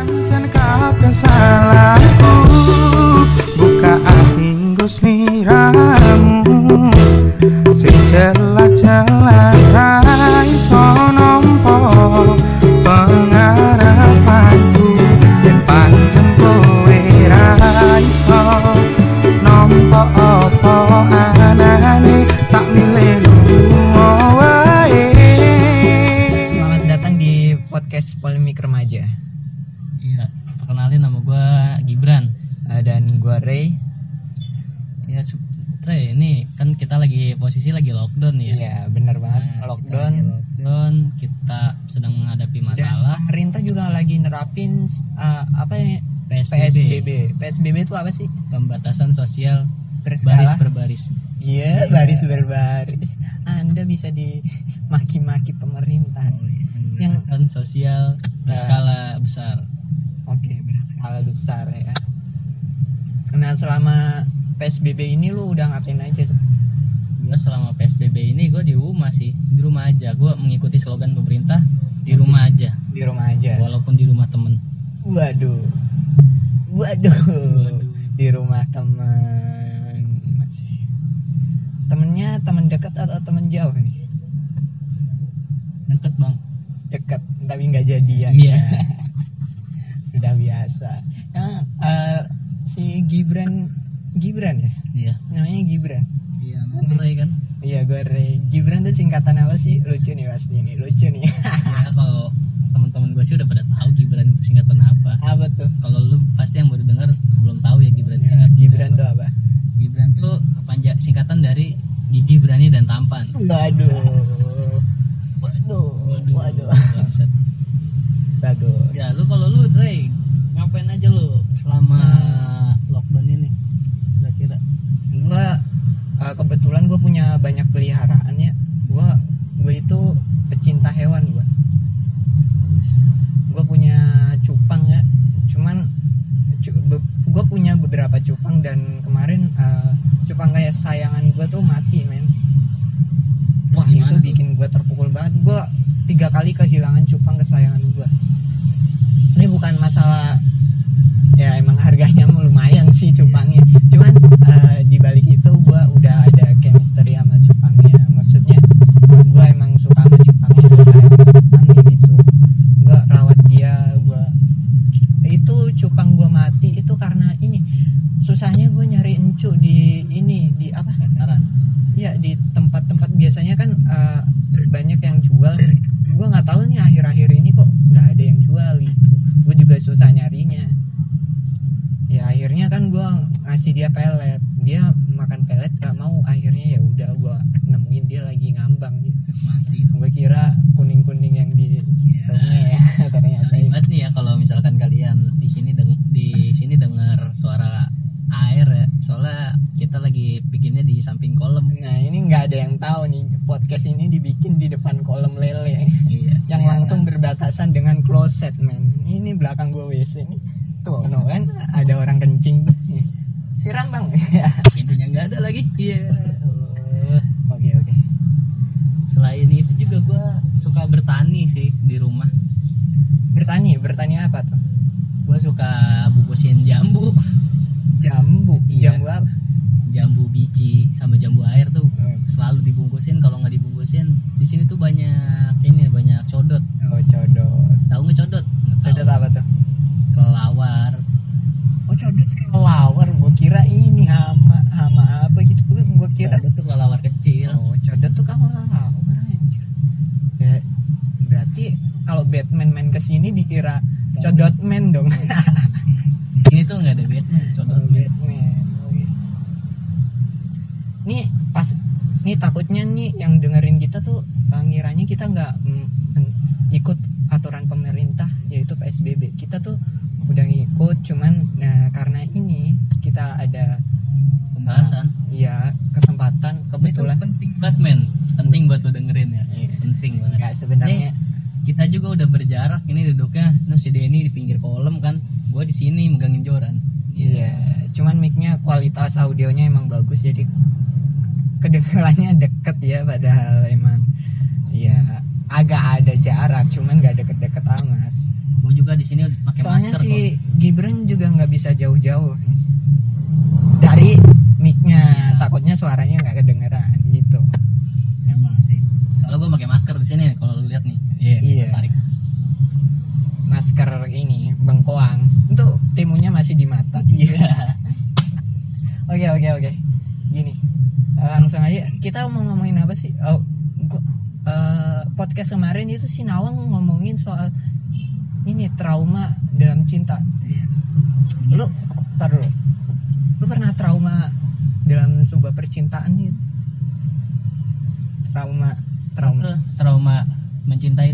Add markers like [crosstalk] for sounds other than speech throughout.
Pancen kabeh salahku? Buka hati sliramu Niramu, jelas jelas ra iso gua Gibran. Uh, dan gua Ray. Ya Ray ini kan kita lagi posisi lagi lockdown ya. Iya benar banget. Nah, lockdown kita lockdown. kita sedang menghadapi masalah. Pemerintah juga lagi nerapin uh, apa ya? PSBB. PSBB PSBB itu apa sih? Pembatasan sosial Berskala. baris per baris iya. baris per baris Anda bisa di selama PSBB ini lu udah ngapain aja? Gue selama PSBB ini gue di rumah sih, di rumah aja. Gue mengikuti slogan pemerintah di rumah aja. Di rumah aja. Walaupun di rumah temen. Waduh, waduh, waduh. di rumah temen. Masih. Temennya temen dekat atau temen jauh nih? Deket bang. Deket, tapi nggak jadian. Iya. Yeah. [laughs] Sudah biasa Gibran ya? Iya. Namanya Gibran. Iya Ray kan? Iya gue Ray Gibran tuh singkatan apa sih? Lucu nih pasti ini, lucu nih. [laughs] Ya, kalau teman-teman gue sih udah pada tahu Gibran itu singkatan apa. Apa tuh? Kalau lu pasti yang baru dengar belum tahu ya Gibran itu ya, singkatan Gibran apa. tuh apa? Gibran tuh panjang singkatan dari gigi berani dan tampan. Waduh. the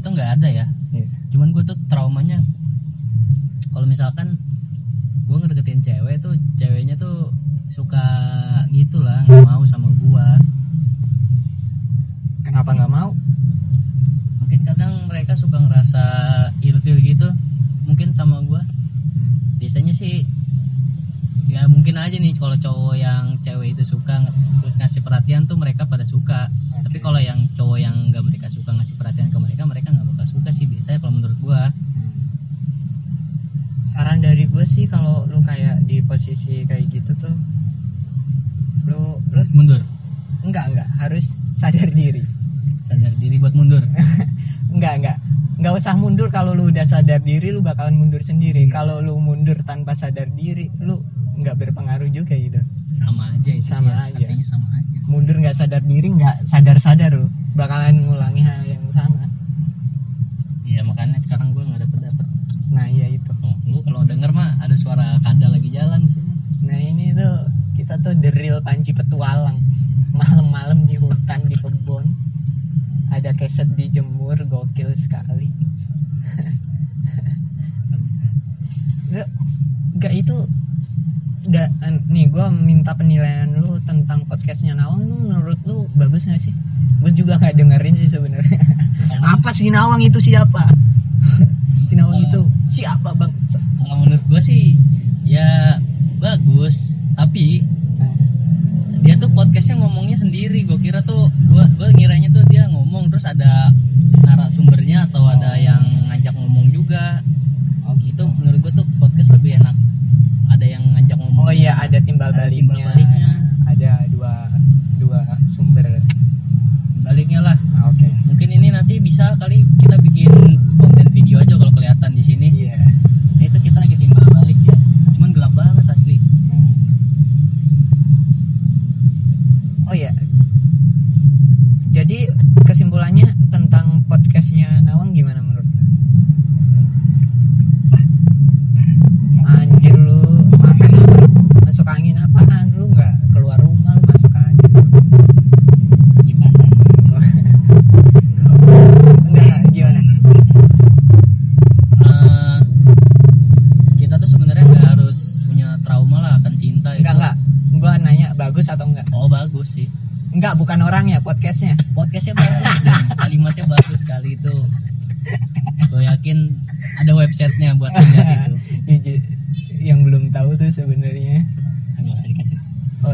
itu nggak ada ya. Yeah. cuman gue tuh traumanya kalau misalkan gue ngedeketin cewek tuh ceweknya tuh suka gitulah nggak mau sama gue kenapa nggak mau? Mungkin kadang mereka suka ngerasa ilfil gitu mungkin sama gue biasanya sih ya mungkin aja nih kalau cowok yang cewek itu suka terus ngasih perhatian tuh mereka pada suka. mundur sendiri. Hmm. Kalau lu mundur tanpa sadar diri, lu nggak berpengaruh juga gitu. Sama aja itu sama sih, aja. sama aja. Mundur nggak sadar diri, nggak sadar-sadar lu bakalan ngulangi hal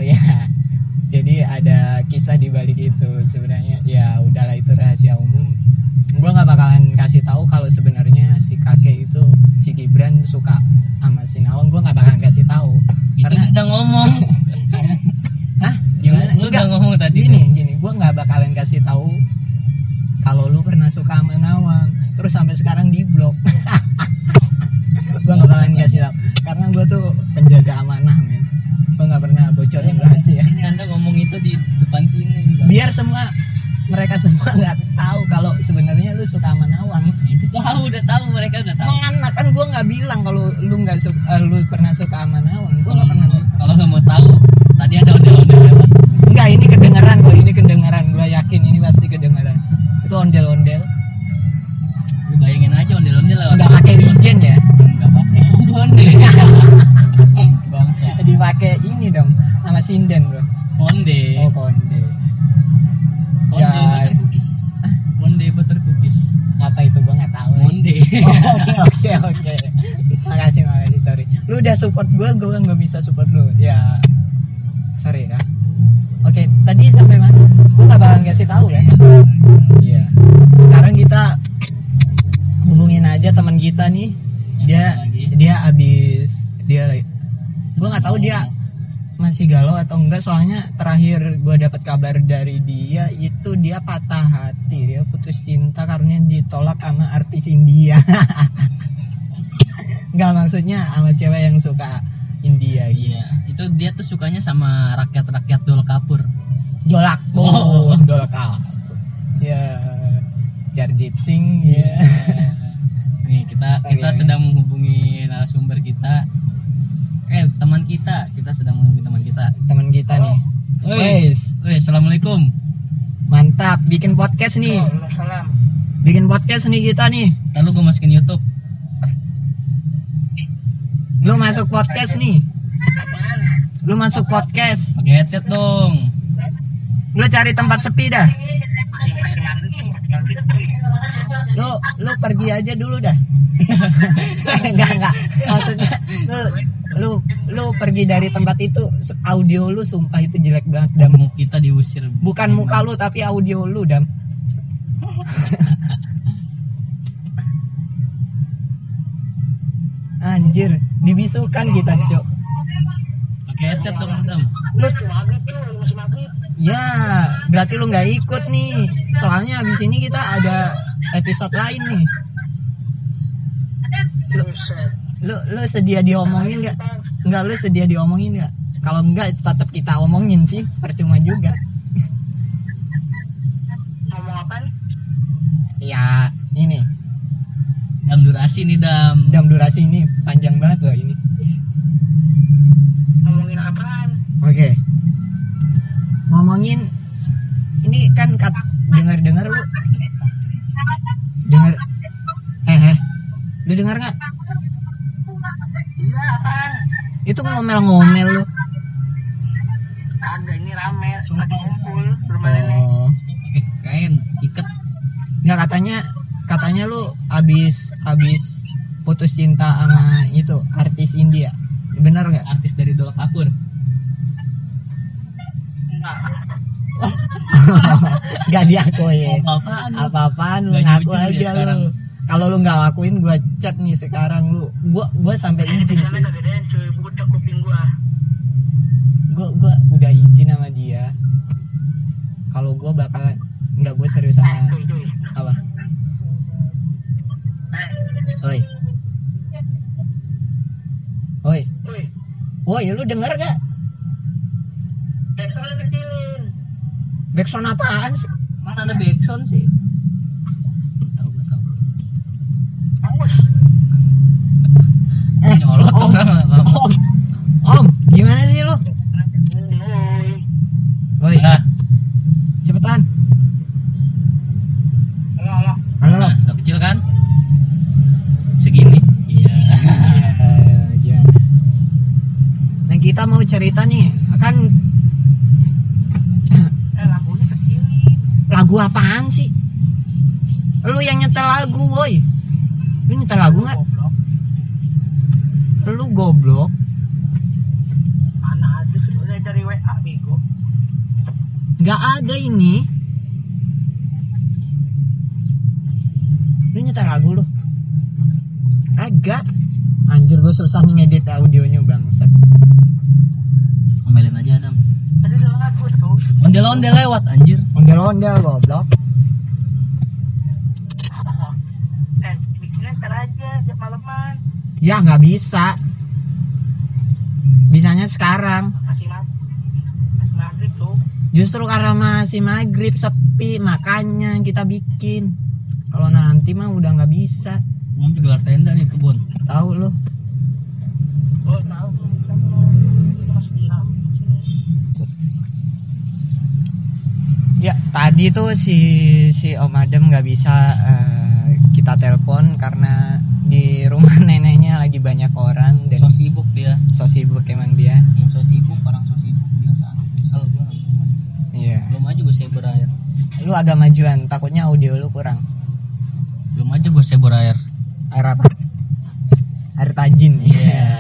ya. Jadi ada kisah di balik itu sebenarnya. Ya udahlah itu rahasia umum. Gue nggak bakalan kasih tahu kalau sebenarnya si kakek itu si Gibran suka podcast nih. Bikin podcast nih kita nih. Ntar lu gue masukin YouTube. lu masuk podcast nih. Lu masuk podcast. Pakai headset dong. lu cari tempat sepi dah. Lu lu pergi aja dulu dah. [laughs] Enggak enggak. Maksudnya lu lu lu pergi dari tempat itu audio lu sumpah itu jelek banget dam. Kita diusir. bukan muka lu tapi audio lu dam berarti lu nggak ikut nih. Soalnya habis ini kita ada episode lain nih. Lu lu, lu sedia diomongin nggak? Nggak lu sedia diomongin nggak? Kalau enggak tetap kita omongin sih. Percuma juga. Ngomong apa ya ini. Dam durasi nih, Dam. dam durasi ini panjang banget loh ini. Ngomongin apaan? Oke. Ngomongin ini kan kat dengar dengar lu. Dengar. Eh eh. Lu dengar nggak? Iya itu ngomel-ngomel lu. Ada ini rame. Sumpah. nih oh. Pakai kain, ikat. nggak katanya katanya lu abis abis putus cinta sama itu artis India. Bener nggak? Artis dari dol kapur. Nggak [laughs] diakuin. Apaan lu? apa-apaan lu? Ngaku dia aja sekarang. lu kalau lu nggak lakuin gua chat nih sekarang lu. Gua gua sampai ini izin cuy. gua. Gua udah izin sama dia. Kalau gua bakalan nggak gua serius eh sama cuy. apa? Eh oi. Oi woi lu denger gak backsoundnya kecilin. Backsound apaan sih Mana ada backsound sih? Tahu gua tahu. awas eh Nyolot om orang lama. om om gimana sih lu woi woi Nah, cepetan halo halo halo nah, udah kecil kan? Segini. Iya. Eh, gimana? Nah kita mau cerita nih kan eh lampunya kecilin lagu apaan sih? Lu yang nyetel lagu, woi. Lu nyetel lagu nggak? goblok Lu goblok. mana ada sih udah dari WA bego Nggak ada ini. Lu nyetel lagu lu? Agak. Anjir gue susah nih ngedit audionya bangsat. Omelin aja Adam. tadi udah lagu tuh Ondel-ondel lewat anjir. Ondel-ondel goblok. eh bikinnya ntar aja siap maleman Ya nggak bisa. Bisanya sekarang. masih masih maghrib tuh Justru karena masih maghrib sepi makanya kita bikin. Kalau nanti mah udah nggak bisa. Mau gelar tenda nih kebun. Tahu lu? oh tahu tuh bisa tuh itu masih diam Ya tadi tuh si si Om Adem nggak bisa eh, kita telepon karena di rumah [laughs] neneknya lagi banyak orang dan So sibuk dia. so sibuk emang dia. Yang so sibuk orang so sibuk biasa. Misal gua lagi rumah. Iya. Belum aja gue sebor air. Lu agak majuan, takutnya audio lu kurang. Belum aja gue sebor air. Air apa? Air tajin. Iya. Yuk. [laughs]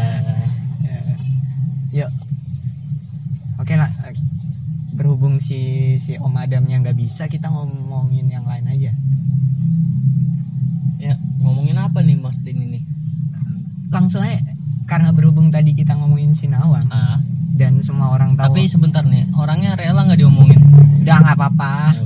si si Om Adamnya nggak bisa kita ngomongin yang lain aja. Ya ngomongin apa nih Mas Din ini? Langsung aja karena berhubung tadi kita ngomongin Sinawang uh. Ah. dan semua orang tahu tapi sebentar nih orangnya rela nggak diomongin? Udah nggak apa-apa. ya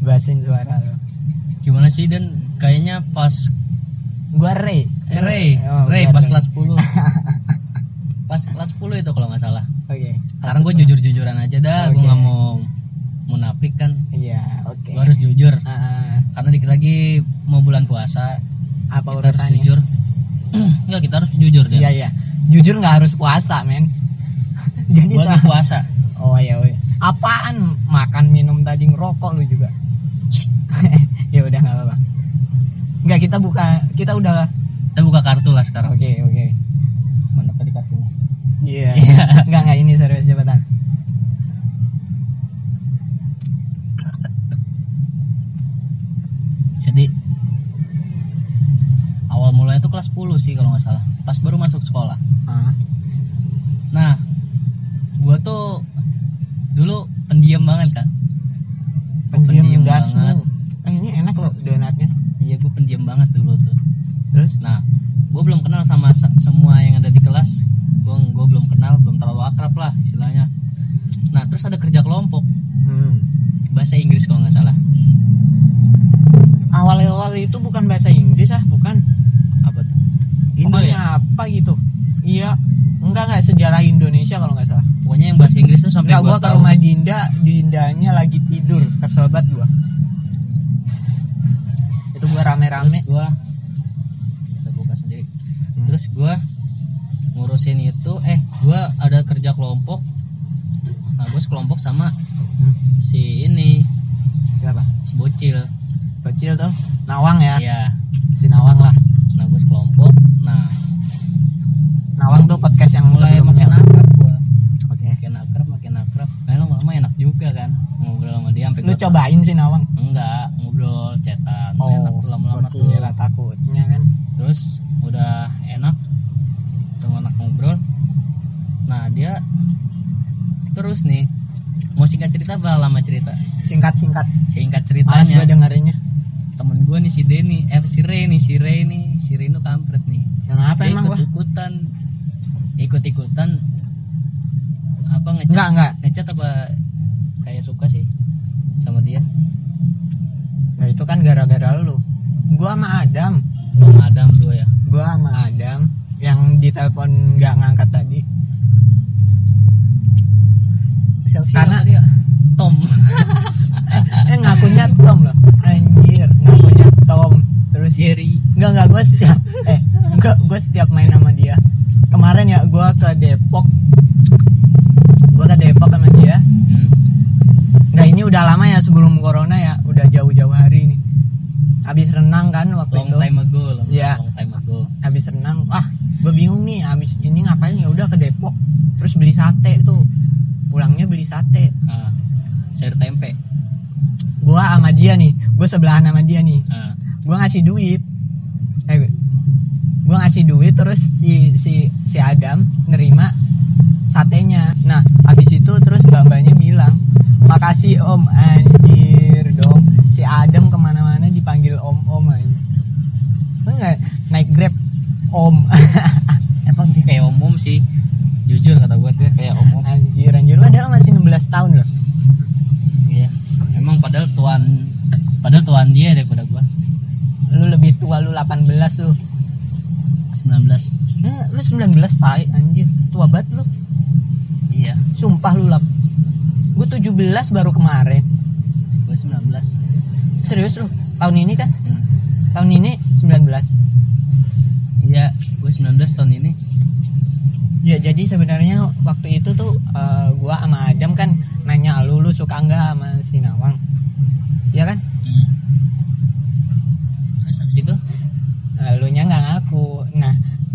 bas-basin suara lo. Gimana sih dan? Kayaknya pas gua re. Eh, re. Re. Oh, [laughs] pas kelas 10 pas kelas 10 itu kalau nggak salah. Oke. Okay, sekarang gua jujur jujuran aja dah. Okay. gue nggak mau munafik kan? Iya yeah, oke. Okay. gue harus jujur. Uh, karena dikit lagi mau bulan puasa apa kita jujur. [clears throat] Enggak kita harus jujur deh iya iya. Jujur nggak harus puasa men. ke rumah Dinda Dindanya lagi tidur. Kesel banget gua. Itu gua rame-rame. Terus gua kita buka sendiri. Hmm. terus gua ngurusin itu eh gua ada kerja kelompok. Nah gua sekelompok sama hmm. si ini siapa si bocil. Bocil tuh? Nawang ya? Iya. Si Nawang nah, lah. nah gua sekelompok. Nah Nawang tuh podcast yang mulai makin juga kan. Ngobrol sama dia sampai lu cobain sih Nawang? Enggak ngobrol cetan oh, enak lama-lama tuh. ya takutnya kan. Terus udah enak. Udah enak ngobrol. Nah dia terus nih. Mau singkat cerita apa? Lama cerita? Singkat singkat. Singkat cerita, mas gue dengerinnya. Temen gue nih si Denny. Eh si Ray nih si Ray nih. Si Ray itu kampret nih. Kenapa emang ikut ikutan ikut ikutan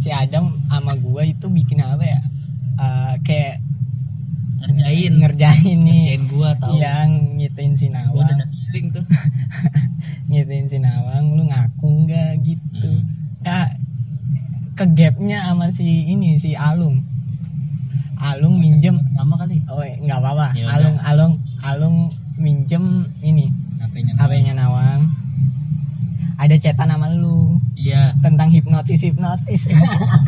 si Adam sama gue itu bikin apa ya? Uh, kayak ngerjain. ngerjain nih. Ngerjain gue tau. Yang ngitain si Nawang. gue udah feeling tuh. [laughs] Ngitain si Nawang lu ngaku nggak gitu? Hmm. ya ke gapnya sama si ini si Alung. Alung minjem. sama kali? Oh iya, nggak apa-apa. Ya Alung Alung Alung minjem ini. Apa yang Nawang. Ada cetan sama lu tentang hipnotis [laughs]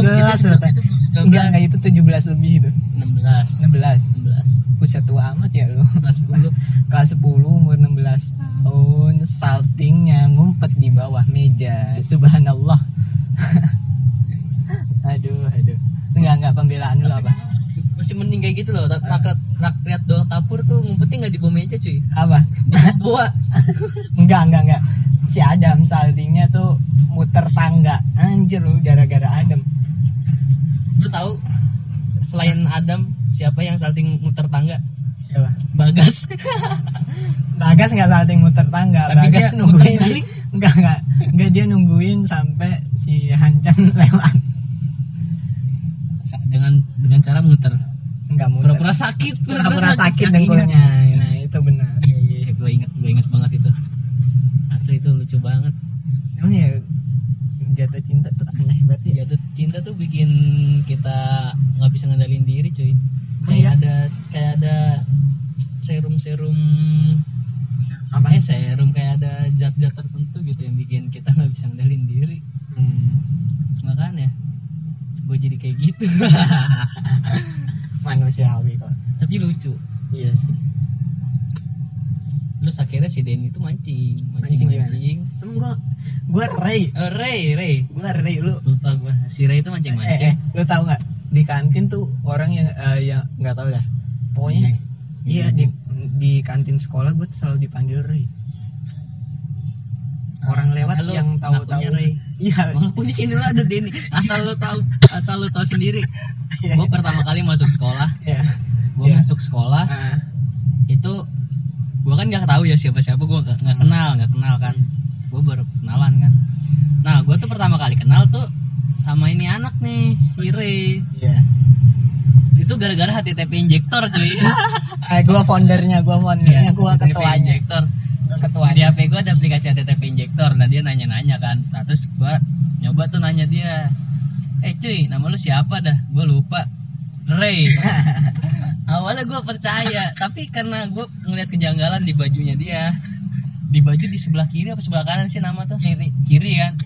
belum- itu belas, sebelum- Rata. itu belum 19 enggak enggak itu 17 lebih itu 16 16 16 Buset tua amat ya lu kelas 10 kelas 10 umur 16 tahun saltingnya ngumpet di bawah meja subhanallah aduh aduh enggak enggak pembelaan lu apa masih mending kayak gitu loh rak- rakyat rakyat dol kapur tuh ngumpetnya nggak di bawah meja cuy apa gua enggak enggak enggak si Adam saltingnya tuh muter tangga anjir lu gara-gara Adam lu tahu selain Adam siapa yang salting muter tangga siapa Bagas Bagas nggak salting muter tangga Tapi Bagas dia nungguin. muter balik. [laughs] enggak enggak enggak dia nungguin sampai si Hancan [laughs] lewat. Dengan dengan cara muter. Enggak muter. Pura-pura sakit pura-pura sakit kakinya. dengkulnya lu tahu nggak? Di kantin tuh orang yang eh, yang nggak tahu dah. Pokoknya iya di di kantin sekolah gue selalu dipanggil Ray orang lewat Lu yang tahu-tahu. Ray. iya. Walaupun di sini lo ada Denny asal lo tahu asal lo tahu sendiri. Iya. gue pertama kali masuk sekolah. Iya. Gue Iya. masuk sekolah Ah, itu gue kan nggak tahu ya siapa siapa gue nggak nggak kenal nggak kenal kan. Gue baru kenalan kan. Nah gue tuh pertama kali kenal tuh sama ini anak nih si Ray iya. Itu gara-gara HTTP injektor cuy. [laughs] Eh gua foundernya gua foundernya gua HTTP ketuanya. Iya, injektor. Gua di HP gue ada aplikasi HTTP injektor nah dia nanya-nanya kan. Nah, terus gue nyoba tuh nanya dia eh cuy nama lu siapa dah? Gue lupa. Ray [laughs] awalnya gue percaya tapi karena gue ngeliat kejanggalan di bajunya dia. Di baju di sebelah kiri apa sebelah kanan sih nama tuh? Kiri. Kiri kan.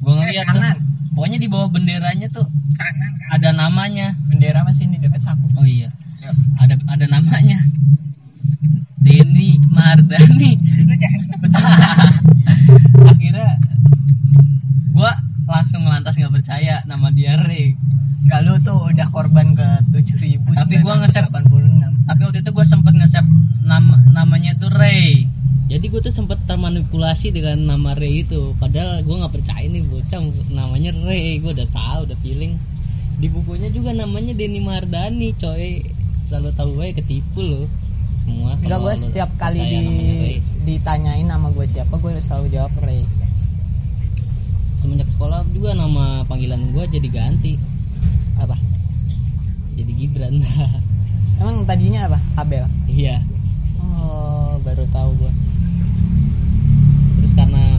Gue ngeliat tuh. Kanan pokoknya di bawah benderanya tuh kanan ada namanya. Bendera masih ini? Dekat saku oh iya. Ya. ada ada namanya. Denny Mardani. [laughs] Akhirnya gua langsung lantas nggak percaya nama dia Ray Enggak lu tuh udah korban ke 7000 Tapi gua nge-save- 86 tapi waktu itu gue sempet nge-save nama namanya itu Ray jadi gue tuh sempet termanipulasi dengan nama Ray itu. Padahal gue nggak percaya nih bocah. Namanya Ray gue udah tahu udah feeling. Di bukunya juga namanya Denny Mardani coy. Selalu tahu gue ketipu loh semua Enggak gue setiap kali di ditanyain nama gue siapa gue selalu jawab Ray semenjak sekolah juga nama panggilan gue jadi ganti. Apa? Jadi Gibran. [laughs] Emang tadinya apa? Abel? Iya. Oh baru tahu gue terus karena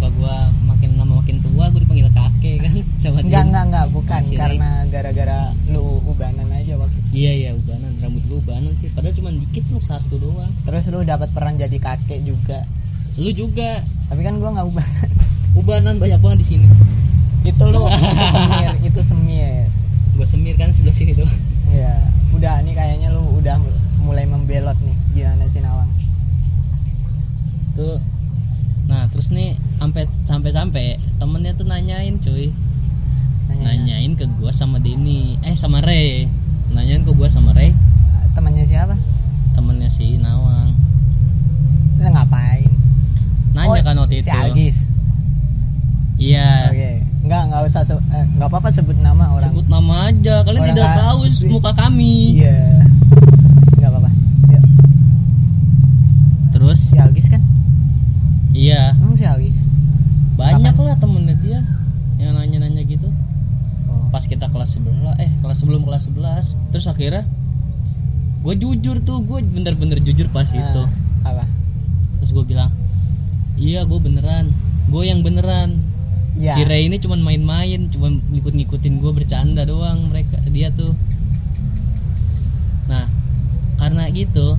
muka gua makin lama makin tua gue dipanggil kakek kan? [laughs] Sama enggak dia. enggak enggak. Bukan Masih karena gara-gara lu ubanan aja waktu itu. iya iya ubanan. Rambut gua ubanan sih. Padahal cuma dikit loh satu doang. Terus lu dapat peran jadi kakek juga? Lu juga. Tapi kan gua nggak ubanan. [laughs] Ubanan banyak banget di sini. Itu lu [laughs] itu semir itu semir. Gua semir kan sebelah sini tuh ya udah nih kayaknya lu udah mulai membelot nih. Gimana sih Nawang? Itu nah terus nih sampai sampai sampai temennya tuh nanyain cuy. Nanya. nanyain ke gua sama Denny. Eh sama Ray. Nanyain ke gua sama Ray. Temannya siapa? Temennya si Nawang. Lu ngapain? Nanya Oh, kan waktu si itu. Agis. Iya. Oke. Nggak nggak usah se- eh, apa-apa sebut nama orang. Sebut nama aja. Kalian Orang tidak nggak- tahu muka kami. Iya nggak apa-apa. Terus? Si Agis kan iya. Emang si Agis banyak lah temennya dia yang nanya-nanya gitu. Oh. pas kita kelas 11 eh kelas sebelum kelas 11 terus akhirnya gue jujur tuh gue bener-bener jujur pas itu. Ah, apa? Terus gue bilang iya gue beneran. Gue yang beneran. Iya. si Ray ini cuman main-main cuman ngikut-ngikutin gue bercanda doang mereka dia tuh. Nah karena gitu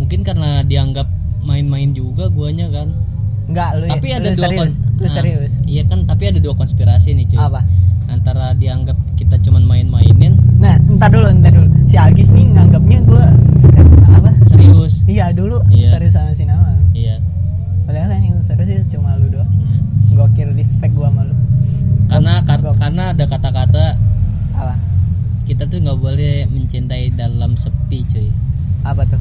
mungkin karena dianggap main-main juga guanya kan. Enggak lu tapi ada lu dua serius lu Nah, serius. iya kan tapi ada dua konspirasi nih cuy. Apa? Antara dianggap kita cuman main-mainin. Nah entar dulu entar dulu. Si Agis nih nganggapnya gue apa? Serius? Iya dulu Iya. serius sama si Nawang. Iya. Padahal kan yang serius itu cuma lu doang. Hmm. gokil respect gua sama lu. Karena Goks, kar- goks. karena ada kata-kata apa? kita tuh nggak boleh mencintai dalam sepi cuy. Apa tuh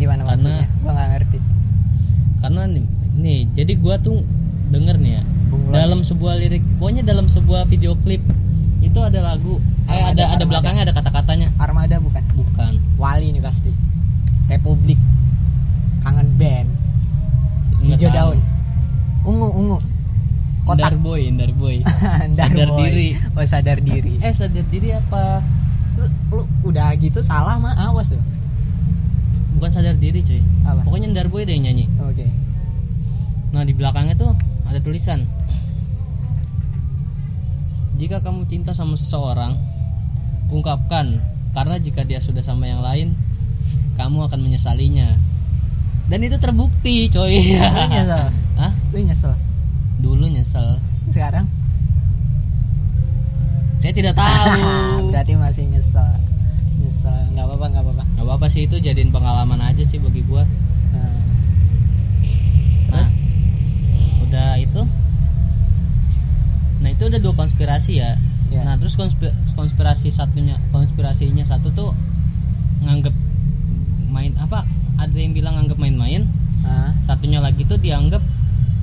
di mana Karena- gua nggak ngerti. Karena nih, nih jadi gua tuh denger nih ya Bunglon. dalam sebuah lirik pokoknya dalam sebuah video klip itu ada lagu eh Armada, ada ada Armada. belakangnya ada kata-katanya. Armada bukan? Bukan. Wali ini pasti. Republik. Kangen band. Nggak hijau tahu. daun. Ungu ungu. Kotak. Indar boy Indar boy. [laughs] Sadar boy. diri. oh sadar diri. Eh sadar diri apa? Lu, lu udah gitu salah mah awas lu bukan sadar diri cuy. Apa? Pokoknya Indar boy deh yang nyanyi. Oke. Nah di belakangnya tuh ada tulisan. Jika kamu cinta sama seseorang Ungkapkan. Karena jika dia sudah sama yang lain Kamu akan menyesalinya. Dan itu terbukti coy. Lu nyesel? [laughs] Hah? lu nyesel? Dulu nyesel. Sekarang? Saya tidak tahu. [laughs] Berarti masih nyesel nggak apa-apa nggak apa-apa. Gak apa-apa sih itu jadiin pengalaman aja sih bagi gua. Nah, Nah. Udah itu? Nah itu udah dua konspirasi ya? Ya. Nah terus konspi- konspirasi satunya konspirasinya satu tuh nganggep main apa? Ada yang bilang nganggep main-main. Ah, satunya lagi tuh dianggap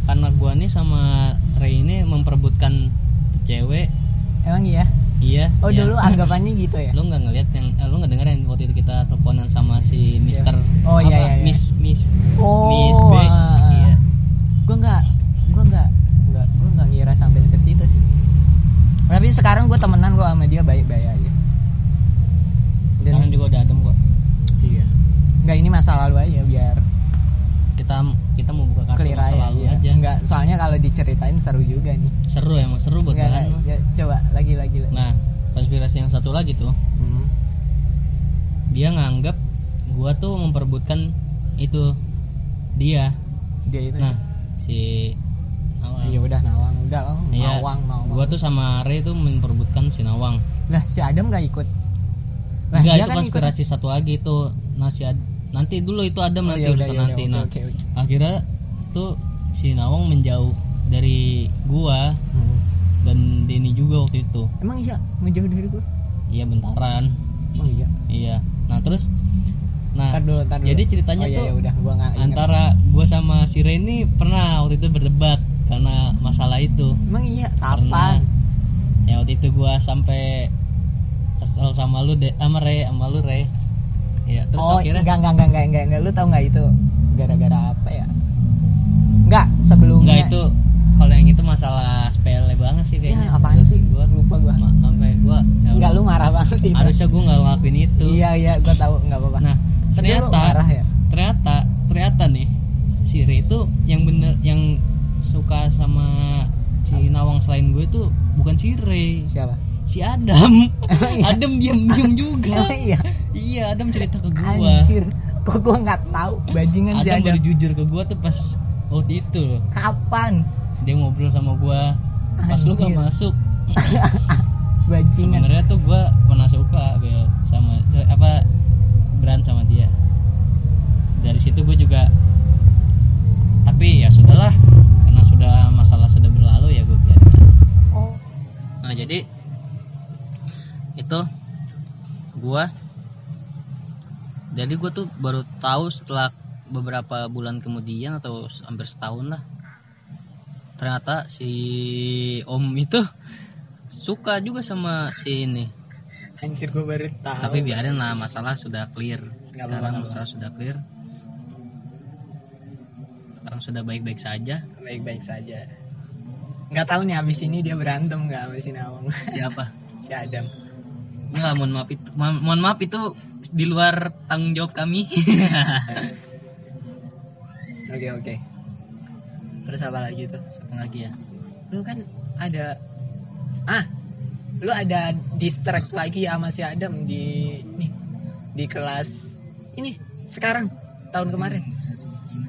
karena gua nih sama Ray ini memperebutkan cewek. Emang iya iya oh iya. dulu anggapannya gitu ya? Lu nggak ngeliat yang eh, lu nggak dengerin waktu itu kita teleponan sama si? Mister Oh, iya, apa, iya, iya. Miss Miss. Oh Miss B. ah, iya. Gue nggak gue nggak nggak gue nggak ngira sampai ke situ sih. Tapi sekarang gue temenan gue sama dia baik-baik aja. Dan sekarang juga udah adem kok. Iya. Nggak ini masa lalu aja biar kita kita mau clear masa aja, lalu iya. aja. Nggak soalnya kalau diceritain seru juga nih. Seru emang seru buat nggak bahan ya, coba lagi lagi lagi. Nah konspirasi yang satu lagi tuh. Hmm. dia nganggap gua tuh memperebutkan itu dia. Dia itu nah si Nawang. Iya udah nawang. Udah lah Iya. nawang nawang. Gua tuh sama Ray tuh memperebutkan si Nawang. Lah si Adam nggak ikut? Lah enggak itu kan konspirasi satu lagi itu nah si Ad- nanti dulu itu Adam ikut. Oh, nanti iya, udah, urusan iya, nanti. Oke, nah oke, oke. akhirnya tuh si Nawang menjauh dari gua Hmm. dan Denny juga waktu itu. Emang iya? Ngejauh dari gue iya bentaran. Emang iya? Iya. Nah terus nah ntar dulu ntar dulu. jadi ceritanya oh, iya, tuh iya, udah gua ingat. antara gua sama si Ray ini pernah waktu itu berdebat karena masalah itu. Emang iya? Kapan? Ya waktu itu gua sampai kesel sama lu deh sama Ray sama lu Ray ya terus oh akhirnya enggak enggak enggak enggak enggak enggak lu tau nggak itu gara-gara apa ya sebelumnya. Enggak itu kalau yang itu masalah sepele banget sih kayaknya ya apaan Terus sih? Gua lupa gua. Ma- sampai gua ya enggak Allah, lu marah banget itu. Harusnya gua nggak ngelakuin itu. Iya iya gua tahu enggak apa-apa. Nah Itu ternyata marah ya? ternyata ternyata nih si Ray itu yang bener yang suka sama si Nawang selain gue tuh bukan si Ray. Siapa? Si Adam. [laughs] Iya? Adam diam diam juga. [laughs] Iya. Iya Adam cerita ke gua. Anjir kok gua nggak tahu bajingan si Adam Adam? baru jujur ke gua tuh pas oh gitu kapan? Dia ngobrol sama gua. Pas Anjir. lu gak masuk. [laughs] Sebenarnya tuh gua pernah suka Bel sama eh, apa brand sama dia. Dari situ gue juga tapi ya sudahlah. Karena sudah masalah sudah berlalu ya gue biar oh. nah jadi itu gue jadi gue tuh baru tahu setelah beberapa bulan kemudian atau hampir setahun lah. Ternyata si om itu suka juga sama si ini. Anjir gue baru tahu. Tapi biarin lah masalah sudah clear. Nggak sekarang apa-apa. masalah sudah clear. Sekarang sudah baik-baik saja. Baik-baik saja. Nggak tahu nih abis ini dia berantem nggak sama si Nawang? [laughs] Siapa? Si Adam. Enggak, mohon maaf itu mohon maaf itu di luar tanggung jawab kami [laughs] oke oke. Terus apa lagi tuh? Satu lagi ya? Lu kan ada ah lu ada distract lagi sama si Adam di nih di kelas ini sekarang tahun kemarin.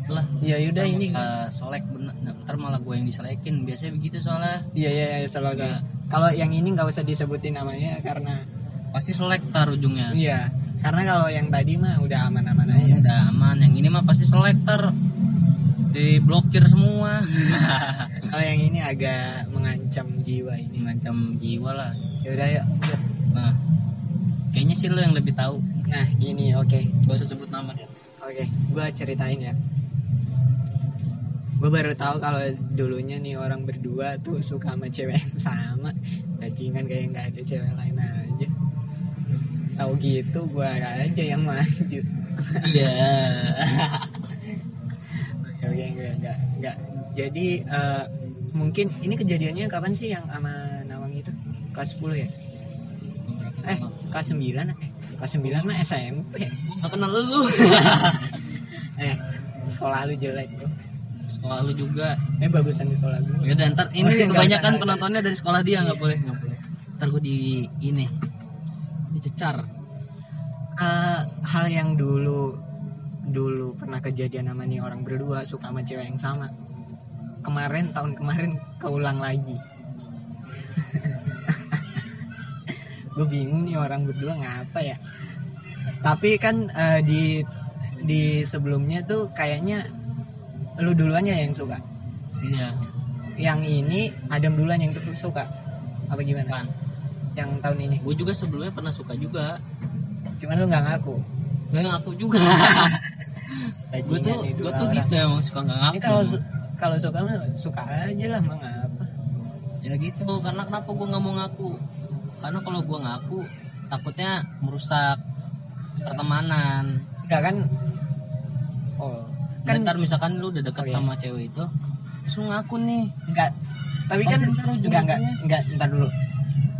Lah ya yaudah ini. uh, selek bener Nah, ntar malah gue yang diselekin biasanya begitu soalnya. Iya iya iya salah salah. Iya. kalau yang ini nggak usah disebutin namanya karena pasti selek tar ujungnya. Iya karena kalau yang tadi mah udah aman-aman aja. udah aman yang ini mah pasti selek tar diblokir semua kalau [laughs] yang ini agak mengancam jiwa ini mengancam jiwa lah yaudah yuk nah kayaknya sih lo yang lebih tahu nah gini oke gak usah sebut nama ya Oke, gua ceritain ya. Gue baru tahu kalau dulunya nih orang berdua tuh suka sama cewek yang sama. Bajingan kayak nggak ada cewek lain aja. Tahu gitu gua aja yang maju. iya oke, [laughs] enggak. Jadi eh, mungkin ini kejadiannya kapan sih yang sama Nawang itu? Kelas 10 ya? Eh, kelas 9 eh kelas 9 mah SMP. gue gak kenal lu [laughs] Eh, sekolah lu jelek bro. sekolah lu juga Eh bagusan di sekolah gue. ya udah ntar ini Oh, [laughs] nggak kebanyakan usah, nggak penontonnya dari sekolah dia nggak boleh nggak boleh ntar gue di ini dicecar Eh, hal yang dulu dulu pernah kejadian sama nih orang berdua suka sama cewek yang sama. Kemarin tahun kemarin keulang lagi. [laughs] Gue bingung nih orang berdua ngapa ya. Tapi kan eh, di di sebelumnya tuh kayaknya lu duluan ya yang suka? Iya. Yang ini Adam duluan yang tuh suka? Apa gimana? Kan yang tahun ini? Gue juga sebelumnya pernah suka juga. Cuman lu nggak ngaku? Gak ngaku juga [laughs] gue tuh gue tuh gitu emang suka nggak ngaku Ini kalau kalau suka suka aja lah ngapa. ya gitu karena kenapa gue nggak mau ngaku karena kalau gue ngaku takutnya merusak pertemanan Enggak kan? Oh, kan kan ntar misalkan lu udah deket Oh, iya. sama cewek itu terus lu ngaku nih enggak. Tapi kan Pasti ntar enggak enggak enggak entar dulu.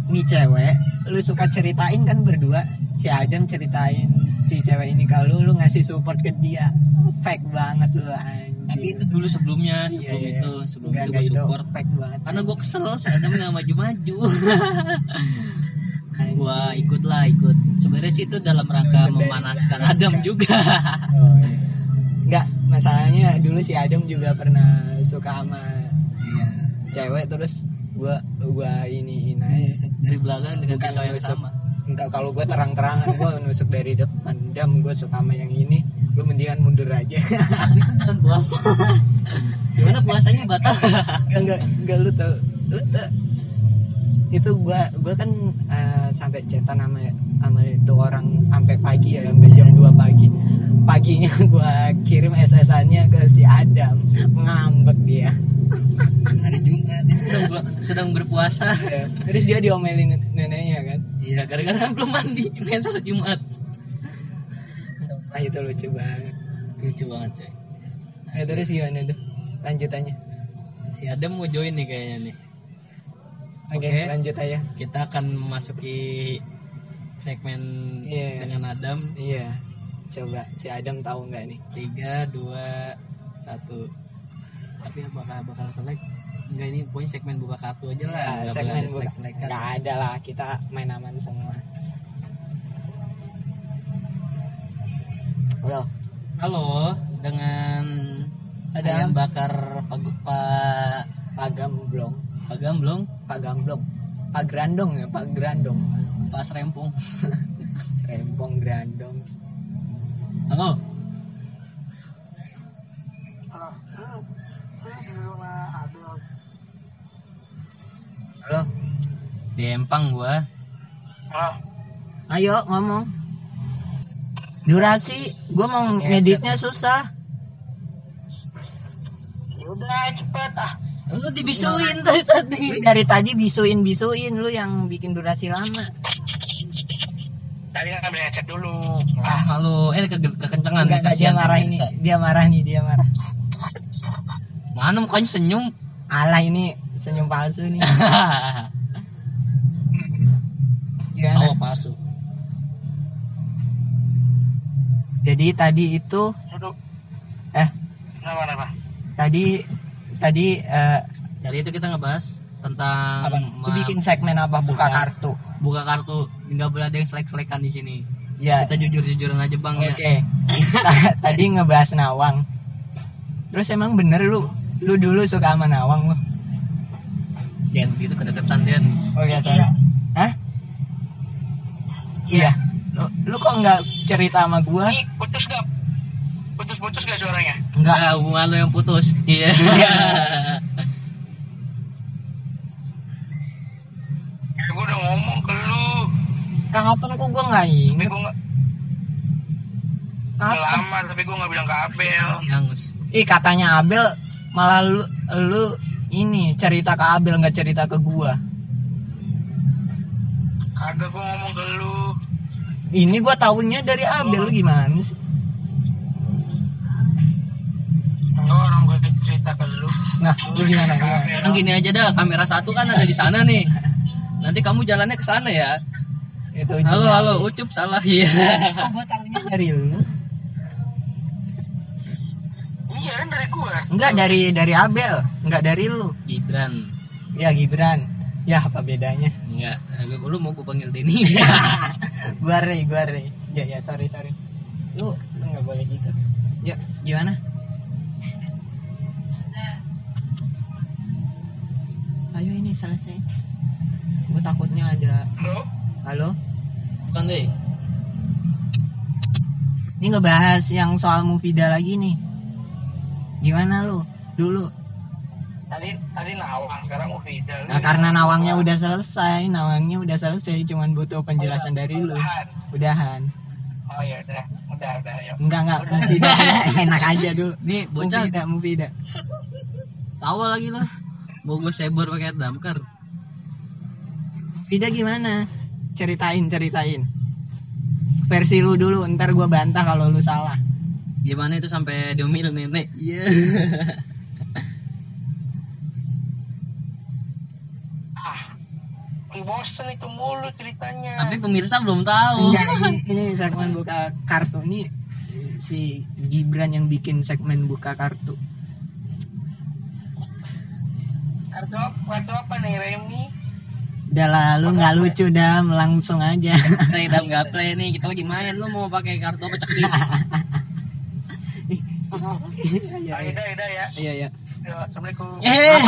Nih cewek, lu suka ceritain kan berdua. Si Adam ceritain si cewek ini kalau lu ngasih support ke dia. Fake banget lu anjing. tapi itu dulu sebelumnya sebelum Iya, iya. itu sebelum Enggak, itu gue support fake banget. karena gue kesel si Adam nggak maju-maju gue ikut lah ikut sebenarnya sih itu dalam rangka memanaskan. Adam juga Oh, iya. Enggak, masalahnya dulu si Adam juga pernah suka sama iya cewek terus gua gua iniin aja dari belakang dengan pisau yang sama enggak kalau gue terang-terangan gue nusuk dari depan. Dam gue suka sama yang ini. Gue mendingan mundur aja. Kan puasa. Gimana puasanya batal enggak enggak enggak lu tau lu tau. Itu gue gue kan eh, sampai cetan sama sama itu orang sampai pagi ya sampai jam 2 pagi paginya [laughs] gue kirim SS-annya ke si Adam. Ngambek dia. Hari Jumat dia sedang sedang berpuasa. Terus dia diomelin neneknya kan? Iya gara-gara belum mandi main sholat Jumat. Nah itu lucu banget. Lucu banget coy. Ya, terus gimana tuh lanjutannya? Si Adam mau join nih kayaknya nih. Oke Oke. lanjut aja. Kita akan memasuki segmen Iya. dengan Adam. Iya. Coba si Adam tahu nggak nih? tiga dua satu tapi bakal bakal selek enggak ini pokoknya segmen buka kartu aja lah Nah, segmen ada buka. selek-selekan Nggak ada lah, kita main aman semua. Halo. halo dengan Adam. ayam bakar pak pak Pak Gamblong, pak Gamblong Pak Grandong ya, Pak Grandong, pak Serempong [laughs] Rempong Grandong. Halo Halo. di Empang gua Ah, Ayo ngomong. Durasi, gue mau ngeditnya susah. yaudah cepet ah. lu dibisuin tadi tadi dari tadi bisuin bisuin lu yang bikin durasi lama. Tadi ngambil headset dulu. Ah, Halo, eh ke kekencengan Enggak, enggak, dia kasihan marah ini, dia marah nih, dia marah. Mana mukanya senyum? Alah ini senyum palsu nih. [laughs] Gimana? oh, palsu. Jadi tadi itu duduk. eh Kenapa kenapa? tadi tadi eh Jadi itu kita ngebahas tentang apa? Ma- bikin segmen apa buka Buka. kartu? buka kartu nggak boleh ada yang selek-selekan di sini. Ya. Kita jujur-jujuran aja bang ya. Oke. Ta- [laughs] tadi ngebahas Nawang. Terus emang bener lu lu dulu suka sama Nawang lu? Jangan begitu kedekatan Dan. Oh ya sorry. Hah? Iya. Lu, lu kok nggak cerita sama gua? Ini putus gak? Putus-putus gak suaranya? Enggak, hubungan lo yang putus. Iya. [laughs] Ya, gue udah ngomong ke lu. Kapan kok gua nggak Tapi inget? gue gak... Kapan? Lama, tapi gue gak bilang ke Abel. Yangus. Ih katanya Abel malah lu lu ini cerita ke Abel nggak cerita ke gua. Kagak gue ngomong ke lu. Ini gua tahunya dari Abel lu gimana sih? Enggak orang gue cerita ke lu. Nah, lu gimana? Gimana? Kan gini aja dah, kamera satu kan ada di sana nih. Nanti kamu jalannya ke sana ya. Itu Halo, halo, Ucup salah ya. [laughs] Kok gua tahunya dari lu? Iya kan dari gue. Enggak dari dari Abel, enggak dari lu. Gibran. Ya Gibran. Ya apa bedanya? Enggak, lu mau gue panggil Denny. [laughs] [laughs] gua Rey, gua Rey. Ya ya sorry sorry. Lu lu nggak boleh gitu. Ya gimana? Ayo ini selesai. Gue takutnya ada. Lu? Halo? Bukan deh. Ini ngebahas yang soal Mufida lagi nih. Gimana lu? Dulu. Tadi tadi nawang, sekarang. Lu Nah, karena nawangnya udah selesai, nawangnya udah selesai, cuman butuh penjelasan dari lu. Udahan. Udahan. Oh iya udah, udah udah ya. Enggak enggak, Mufida enak aja dulu. Nih, bocah Mufida, Mufida. tawa lagi lo. Mau gue sebor pakai damkar. Mufida gimana? Ceritain, ceritain. Versi lu dulu, ntar gua bantah kalau lu salah. Gimana itu sampai diomil nenek? Iya. Ih, bosen itu mulu ceritanya. Tapi pemirsa belum tahu. Enggak, ini, ini segmen buka kartu ini si Gibran yang bikin segmen buka kartu. Kartu apa? Kartu apa nih Remi? Udah lalu nggak lucu dah, langsung aja. Play dam gaple nih, kita lagi main. Lu mau pakai kartu apa cekik? Iya, dah ya. iya, iya. Ya, Assalamualaikum. Eh.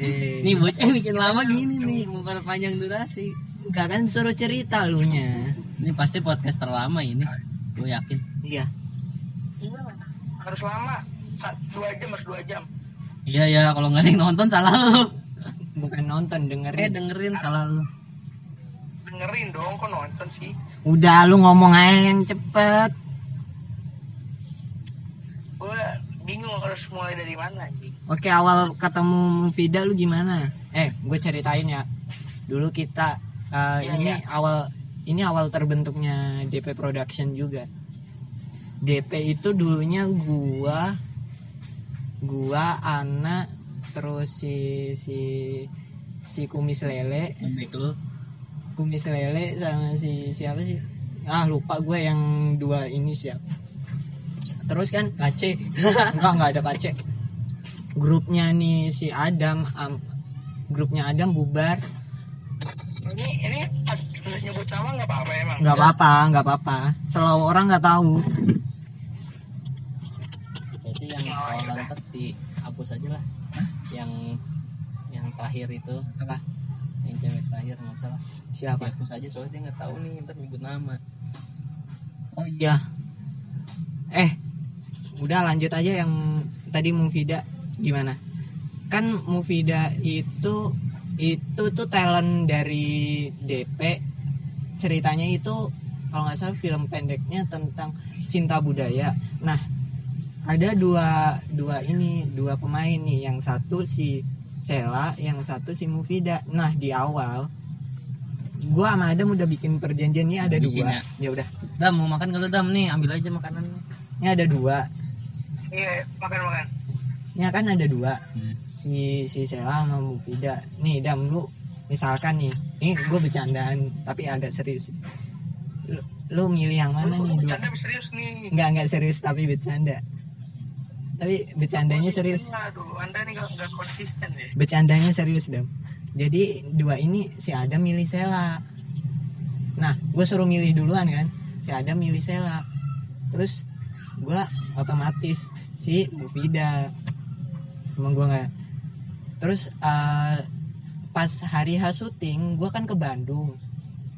Eh. Nih bocah bikin lama gini nih, mau panjang durasi. Enggak kan suruh cerita lu nya. Ini pasti podcast terlama ini. Gue yakin. Iya. Harus lama. Dua jam harus dua jam. Iya ya, kalau nggak ada yang nonton salah lu. Bukan nonton, Eh dengerin. dengerin salah lu. Dengerin dong, kok nonton sih? Udah lu ngomong aja yang cepet. Gue bingung harus mulai dari mana anjing. Oke, awal ketemu Mufida lu gimana? Eh, gue ceritain ya. Dulu kita eh, Iya, ini iya. awal ini awal terbentuknya DP Production juga. DP itu dulunya gua gua Ana terus si si si kumis lele lu. kumis lele sama si siapa sih ah lupa gue yang dua ini siapa terus kan Pace. enggak [laughs] enggak ada pace grupnya nih si Adam am- grupnya Adam bubar Ini ini pas nyebut nama nggak apa-apa emang. nggak apa-apa nggak apa-apa selalu orang nggak tahu Jadi yang soal lantet dihapus aja lah. Yang yang terakhir itu. Apa? Yang cewek terakhir nggak salah. Siapa? Dihapus aja soalnya dia nggak tahu nih ntar nyebut nama. Oh iya. Eh udah lanjut aja yang tadi Mufida. Gimana? Kan Mufida itu itu tuh talent dari DP ceritanya itu kalau nggak salah film pendeknya tentang cinta budaya. Nah ada dua dua ini dua pemain nih. Yang satu si Sela yang satu si Mufida. Nah di awal gua sama Adam udah bikin perjanjian nih ada Habisin dua. ya. ya udah. Dam mau makan kalau Dam? Nih ambil aja makanannya ini ada dua. Iya, makan makan. ini kan ada dua. Hmm. si si Sela sama Mufida. Nih Dam lu misalkan nih ini gue bercandaan tapi agak serius. Lu, lu milih yang mana Lu nih dua? bercanda serius nih. nggak nggak serius tapi bercanda tapi bercandanya serius. Aduh, anda nih nggak nggak konsisten ya. bercandanya serius dam jadi dua ini si Adam milih Sela. Nah gue suruh milih duluan kan? Si Adam milih Sela. Terus gue otomatis si Mufida emang gue nggak terus eh, pas hari H syuting gue kan ke Bandung.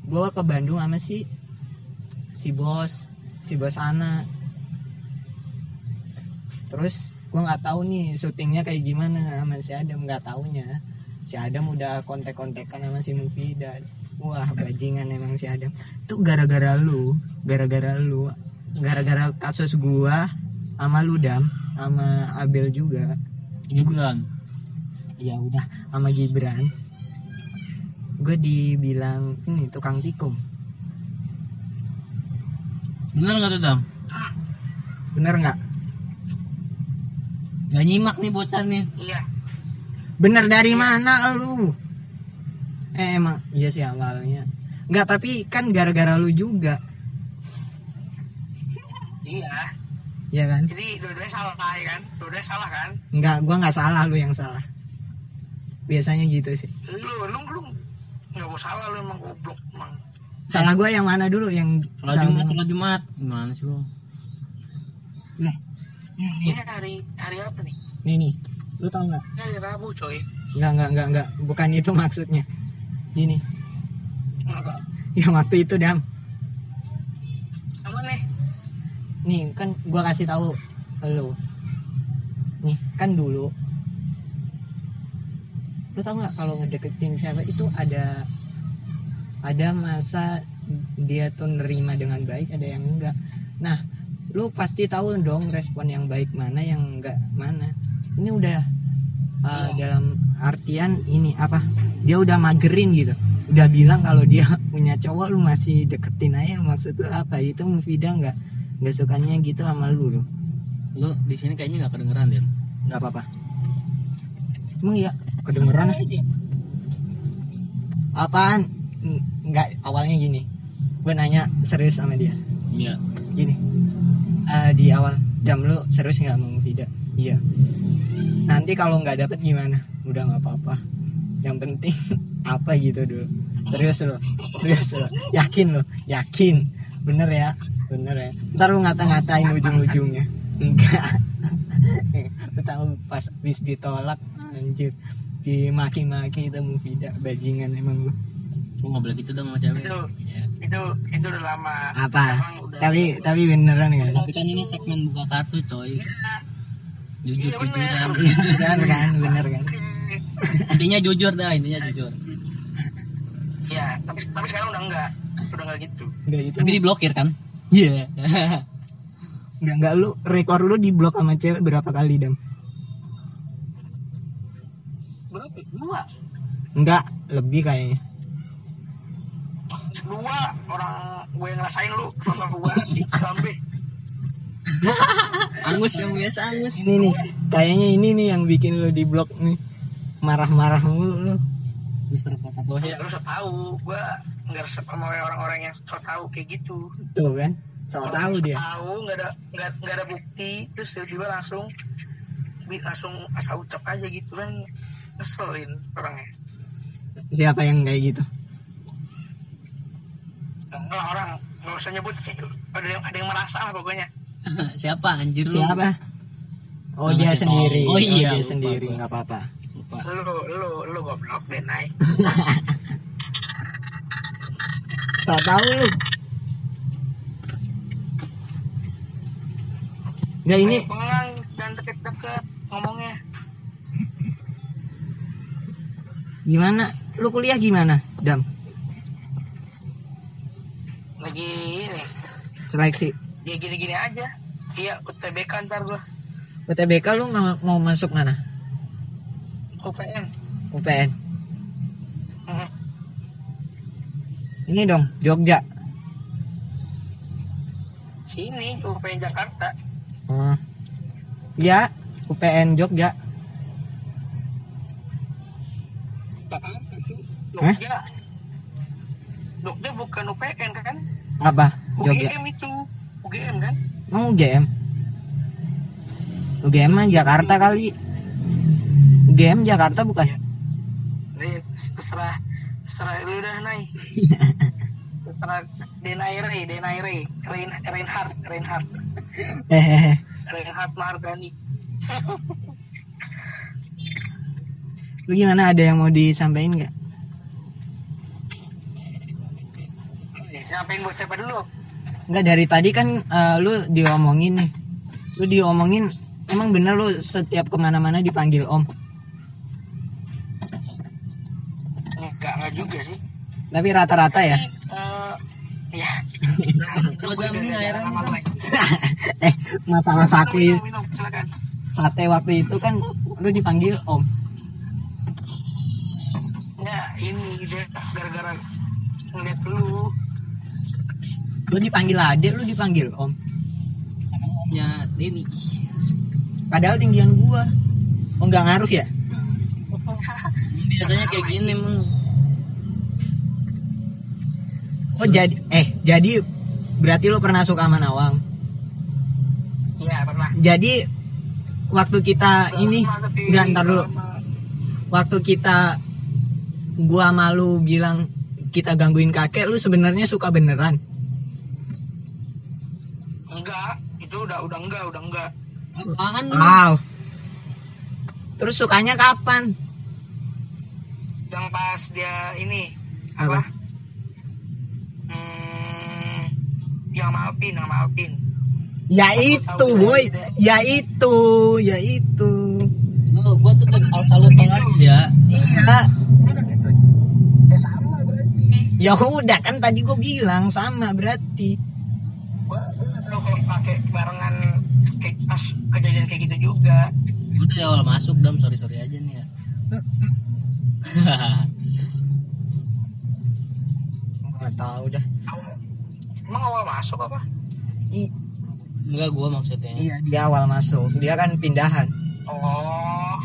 Gue ke Bandung sama si si bos si bos Ana terus gue nggak tahu nih syutingnya kayak gimana sama si Adam nggak taunya. Si Adam udah kontek-kontekan sama si Mufida wah bajingan emang si Adam. Itu gara-gara lu gara-gara lu gara-gara kasus gua sama lu Dam sama Abel juga. Gibran. Ya udah sama Gibran. Gue dibilang ini tukang tikung bener nggak tuh Dam? Bener nggak Gak nyimak nih bocah nih. Iya. bener dari mana lu? Eh emang iya sih awalnya. Nggak tapi kan gara-gara lu juga. Iya. ya kan? Jadi dua-duanya salah ya kan? Dua-duanya salah kan? nggak gua nggak salah lu yang salah. Biasanya gitu sih. Lu, lu, lu nggak mau salah lu emang goblok emang. salah gua yang mana dulu? Yang salah Jumat sholat Jumat. Gimana sih lo Nah, Ini hari hari apa nih? nih nih lu tau nggak? Ini hari Rabu coy. nggak nggak nggak nggak. Bukan itu maksudnya. Ini Apa? yang waktu itu dam. Apa nih? nih kan gua kasih tahu lu. Nih kan dulu lu tau nggak kalau ngedeketin cewek itu ada ada masa dia tuh nerima dengan baik ada yang enggak. Nah lu pasti tahu dong respon yang baik mana yang enggak mana. Ini udah uh, dalam artian ini apa? Dia udah magerin gitu. Udah bilang kalau dia [laughs] punya cowok lu masih deketin aja. Maksud lu apa? Itu Mufida nggak nggak sukanya gitu sama lu lu. Lu di sini kayaknya nggak kedengeran deh nggak apa-apa. Emang iya? Kedengeran? Apaan? N- nggak awalnya gini. Gue nanya serius sama dia. Iya. Gini eh, di awal jam lu serius nggak mau tidak? Iya. Nanti kalau nggak dapet gimana? Udah nggak apa-apa. Yang penting [laughs] apa gitu dulu. Serius lo serius lo yakin lo yakin. Bener ya bener ya. Ntar lu ngata-ngatain ujung-ujungnya. Enggak. [laughs] Tahu pas habis ditolak anjir. Dimaki-maki itu Mufida bajingan emang lu lu nggak boleh gitu dong sama cewek Itu Iya. itu itu udah lama. apa udah- tapi tapi beneran kan tapi kan ini segmen buka kartu coy jujur Iya, bener. jujuran Iya, jujuran bener kan bener kan intinya jujur dah intinya jujur Iya, tapi tapi sekarang udah enggak. Udah enggak gitu. enggak itu tapi diblokir kan Iya. [laughs] Enggak enggak lu rekor lu di blok sama cewek berapa kali dam? Berapa? Dua. Enggak, lebih kayaknya. Dua orang gue ngerasain lu sama gue sampai [laughs] angus yang biasa angus Ini nih, kayaknya ini nih yang bikin lu di blok nih. Marah-marah mulu lu. Mister Kota Bohir lu so tau gue nggak resep sama orang-orang yang so tau kayak gitu. Tuh kan. So tahu dia. Tahu nggak ada nggak nggak ada bukti terus tiba-tiba langsung bi- langsung asal ucap aja gitu kan ngeselin orangnya. Siapa yang kayak gitu? Enggak orang nggak usah nyebut ada yang ada yang merasa lah pokoknya. [laughs] siapa anjir lu Siapa? Oh, Nggak dia sendiri. tahu. Oh, iya, dia lupa sendiri, nggak apa-apa. lupa Lu lu lu goblok deh naik. So [laughs] tahu lu. Enggak ini pengang jangan deket-deket ngomongnya. gimana lu kuliah gimana dam lagi ini. Seleksi ya gini-gini aja. Iya UTBK ntar gua. UTBK lu mau, mau masuk mana? UPN UPN Mhm. ini dong Jogja. Sini UPN Jakarta. Oh. ya UPN Jogja. Jakarta sih Hah? Jogja bukan UPN kan? Apa? Jogja UGM itu UGM kan? Mau UGM UGM mah Jakarta kali. UGM Jakarta bukan? Nih, terserah terserah lu dah naik [laughs] terserah Denaire Denaire Rein Reinhardt Reinhardt. Hehehe Reinhardt Mardani lu gimana? Ada yang mau disampaikan nggak ngapain buat siapa dulu? Enggak dari tadi kan eh, lu diomongin nih. Lu diomongin emang bener lu setiap ke mana-mana dipanggil om? Enggak enggak juga sih. Tapi rata-rata ya? Eh, [laughs] ya [laughs] eh masalah sate. sate waktu itu kan lu dipanggil om. Ya ini gara-gara ngeliat lu lu dipanggil ade lu dipanggil om. Sama omnya Denny. padahal tinggian gua. Oh nggak ngaruh ya? Biasanya kayak gini emang. oh jadi eh jadi berarti lu pernah suka sama Nawang? Ya pernah. Jadi waktu kita ini nggak ntar dulu. waktu kita gua malu bilang kita gangguin kakek lu sebenarnya suka beneran enggak itu udah enggak udah enggak. Apaan lu? wow. Terus sukanya kapan? Yang pas dia ini Apa? apa, Hmm, yang sama Alpin yang sama Alpin. Ya itu boy. ya itu ya itu. Lu, gua tuh dari al salut ya. iya. Ya sama berarti. Ya udah kan tadi gua bilang sama berarti gua gua nggak tahu kalau pakai barengan kayak pas kejadian kayak gitu juga. Udah ya awal masuk dam, sorry sorry aja nih ya. [laughs] nggak tahu dah. Emang awal masuk apa? I- Enggak gua maksudnya. iya dia awal masuk. Dia kan pindahan. Oh.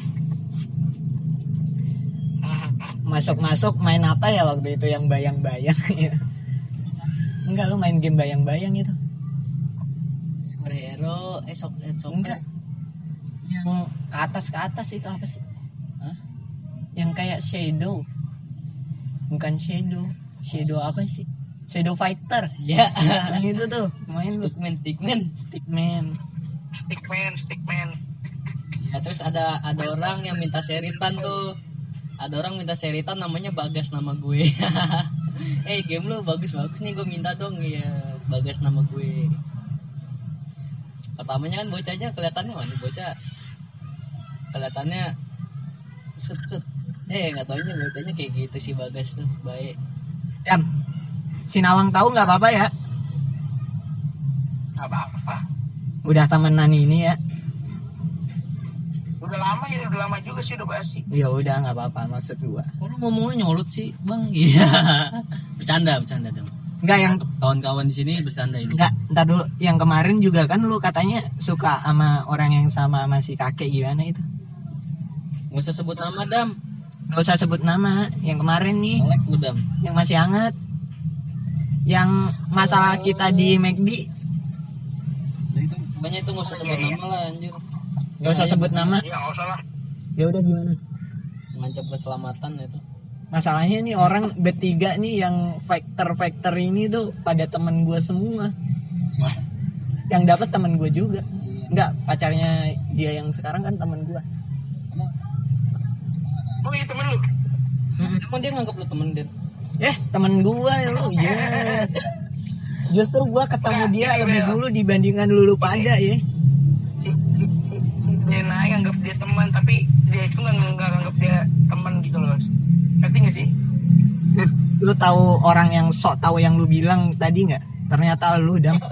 Masuk-masuk main apa ya waktu itu yang bayang-bayang? Ya [laughs] enggak lu main game bayang-bayang itu Superhero, eh sok eh sok. enggak yang ke atas ke atas itu apa sih Hah? yang kayak shadow bukan shadow shadow apa sih shadow fighter Ya. yang itu tuh main stickman, stickman. stickman stickman stickman Ya terus ada ada orang yang minta seritan tuh. Ada orang minta seritan namanya Bagas nama gue. [laughs] eh game lu bagus-bagus nih gue minta dong ya Bagas nama gue. Pertamanya kan bocahnya kelihatannya mana bocah kelihatannya set set eh nggak taunya bocahnya kayak gitu sih Bagas tuh baik. Dam si Nawang tahu nggak apa-apa ya nggak apa-apa udah temenan ini ya udah lama ya udah lama juga sih udah basi ya udah nggak apa-apa maksud gua Kok lu ngomongnya nyolot sih bang? Iya. [laughs] bercanda bercanda dong. Enggak yang Kawan-kawan di sini bercanda ini. enggak ntar dulu yang kemarin juga kan lu katanya suka sama orang yang sama sama si kakek gimana itu Gak usah sebut nama dam. Gak usah sebut nama yang kemarin nih Selek lu dam. yang masih hangat yang masalah kita di McD Banyak itu gak usah sebut nama lah anjir. gak usah sebut nama ya nggak usah lah ya udah gimana Mengancam keselamatan itu. Masalahnya nih orang bertiga nih yang factor factor ini tuh pada temen gue semua. Yang dapat temen gue juga. Enggak, pacarnya dia yang sekarang kan temen gue oh iya temen lu? Emang dia nganggap lu temen dia? eh temen gue lu ya justru gue ketemu dia lebih dulu dibandingkan lulu pada ya Dena anggap dia teman tapi dia itu nggak nggak anggap dia teman gitu loh lu tahu orang yang sok tahu yang lu bilang tadi nggak ternyata lu dam [laughs]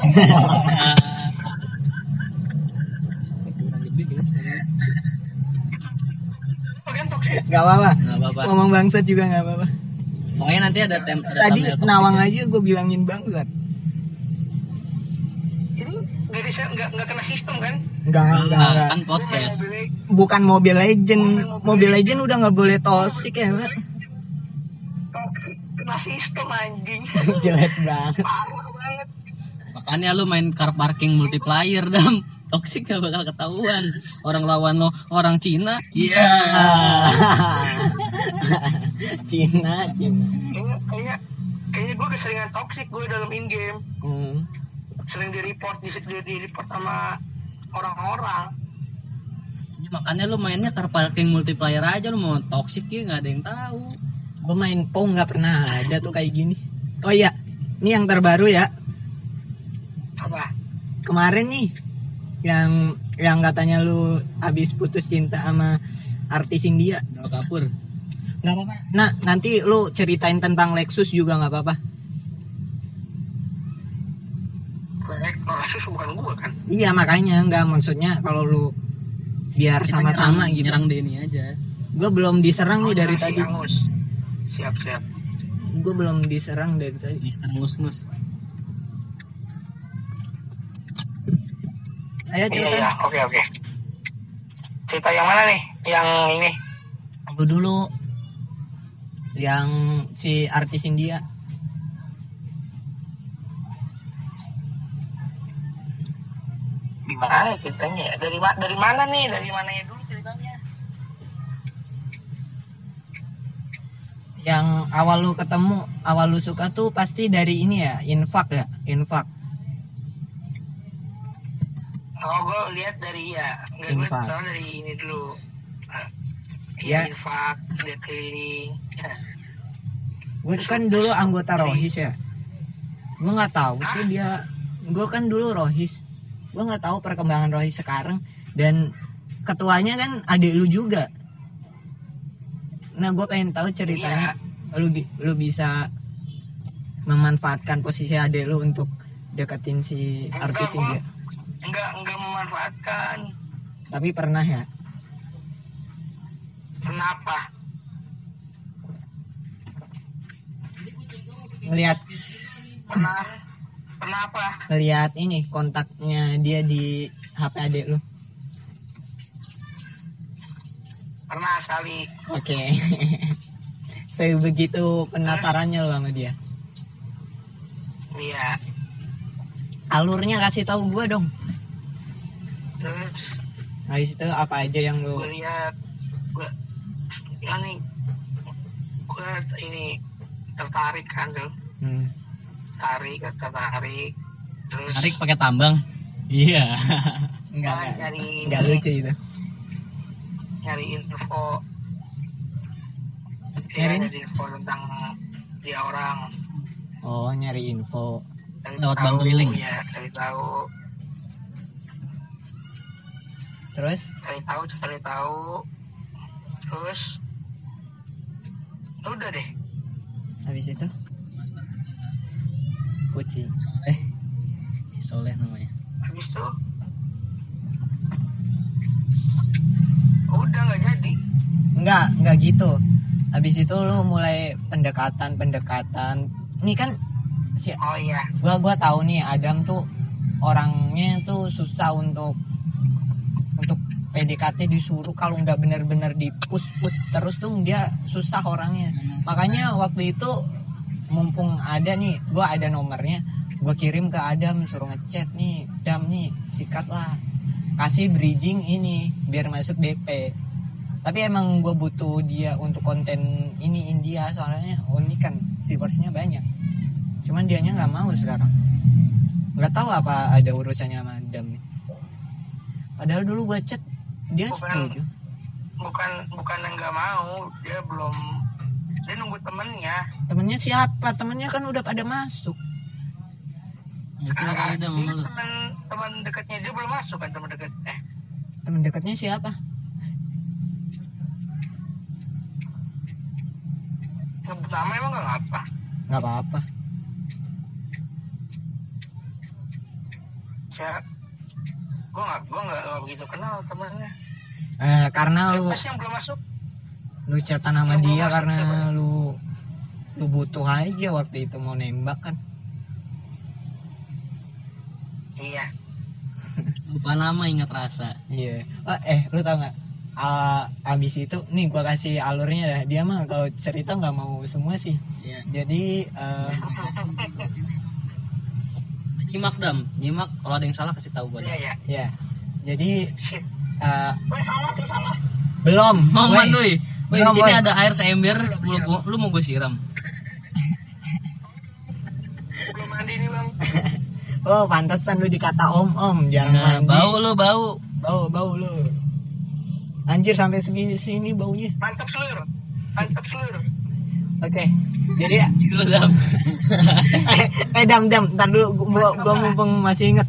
toxic. nggak apa-apa ngomong bangsat juga nggak apa-apa pokoknya nanti ada tem ada tadi nawang ya. aja gue bilangin bangsat Ini nggak bisa nggak nggak kena sistem kan? Enggak, enggak, enggak. kan podcast Mobil- Bukan Mobile Legend. Mobile Legend udah nggak boleh toxic ya, Mbak. Kena sistem anjing. [laughs] Jelek banget. Parah banget. makanya lu main car parking multiplayer dam toxic gak bakal ketahuan orang lawan lo orang Cina iya [laughs] Cina, Cina. Kayaknya kayaknya kayaknya gue keseringan toxic gue dalam in game. Hmm. Sering di report di, di, di report sama orang-orang. Ya, makanya lu mainnya car parking multiplayer aja lu mau toxic ya nggak ada yang tahu Gue main PO nggak pernah ada tuh kayak gini. Oh iya, ini yang terbaru ya. Apa? Kemarin nih yang yang katanya lu habis putus cinta sama artis India. Dal kapur Nggak apa-apa. Nah, nanti lu ceritain tentang Lexus juga nggak apa-apa. Kasus bukan gue kan. Iya makanya nggak maksudnya kalau lu biar sama-sama gitu. nyerang Denny aja Gue belum diserang nih dari tadi. Angus. Siap siap. Gue belum diserang dari tadi. Mister Ngus Ngus Ayo Iya cerita. iya. Oke oke. Cerita yang mana nih? Yang ini. Lu dulu yang si artis India. Gimana ya ceritanya ya? Dari dari mana nih? Dari mananya dulu ceritanya? Yang awal lu ketemu, awal lu suka tuh pasti dari ini ya, infak ya, infak. Oh, gue lihat dari ya, gue tahu dari ini dulu. Ah, Ya. Iya, infak, dia keliling. Ya. Gue kan dulu anggota Rohis ya. Gue nggak tahu tuh dia. Gue kan dulu Rohis. Gue nggak tahu perkembangan Rohis sekarang dan ketuanya kan adik lu juga. Nah gue pengen tahu ceritanya. Lu bi- lu bisa memanfaatkan posisi adik lu untuk deketin si artis Enggak, India. Enggak, enggak memanfaatkan. Tapi pernah ya. Kenapa? Ngeliat Pernah? Kenapa? ngeliat ini kontaknya dia di HP adik lu. Pernah sekali. Oke. [laughs] Sebegitu penasarannya lo sama dia. Iya. Alurnya kasih tahu gue dong. Terus Habis itu apa aja yang lo gue lihat, gue, ya nih, gue ini tertarik kan tuh, hmm. tarik, tertarik. Terus tarik pakai tambang iya enggak gue enggak enggak lucu itu. Nyari info. Nyari ya, info tentang dia orang. Oh, nyari info. Cari Lewat tahu, keliling? ya cari tahu. Terus? Cari tahu cari tahu. Terus? Udah deh. Habis itu? Kucing. Soleh. Si Soleh namanya. Habis itu udah nggak jadi Enggak, enggak gitu. Habis itu lu mulai pendekatan-pendekatan. Ini kan si oh iya gua gua tahu nih Adam tuh orangnya tuh susah untuk untuk PDKT disuruh kalau nggak bener-bener di push push terus tuh dia susah orangnya makanya waktu itu mumpung ada nih gua ada nomornya gua kirim ke Adam suruh ngechat nih Dam nih sikat lah kasih bridging ini biar masuk DP tapi emang gue butuh dia untuk konten ini India soalnya ini kan viewersnya banyak. Cuman dianya nggak mau sekarang. Nggak tahu apa ada urusannya sama Adam nih. Padahal dulu gue chat dia Bukan. setuju. bukan bukan yang nggak mau dia belum dia nunggu temennya. Temennya siapa? Temennya kan udah pada masuk sama lu teman teman dekatnya dia belum masuk kan teman dekat eh. Temen dekatnya siapa? Nyebut nama emang nggak apa nggak apa-apa. Saya gue nggak gue nggak begitu kenal temannya eh, karena lu pasti yang belum masuk? lu chatan sama dia karena lu lu butuh aja waktu itu mau nembak kan iya. [laughs] Lupa nama ingat rasa. Iya. Oh, eh lu tau nggak? Ah, abis itu nih gua kasih alurnya dah. Dia mah kalau cerita nggak mau semua sih. Ya jadi eh, nyimak dam. Nyimak kalau ada yang salah kasih tahu iya iya. Ya jadi sip eh, Weh, salah tuh salah. belum. Mau Woi, di sini Boy. ada air seember. Lu, lu mau gue siram. Belum mandi nih bang [laughs] oh pantesan lu dikata om om jarang nah, mandi. bau lu bau. Bau bau lu. Anjir sampai segini sini baunya. Mantap seluruh. Mantap seluruh. Oke jadi lu dam. Eh, [laughs] eh dam dam ntar dulu gua, gua mumpung masih inget.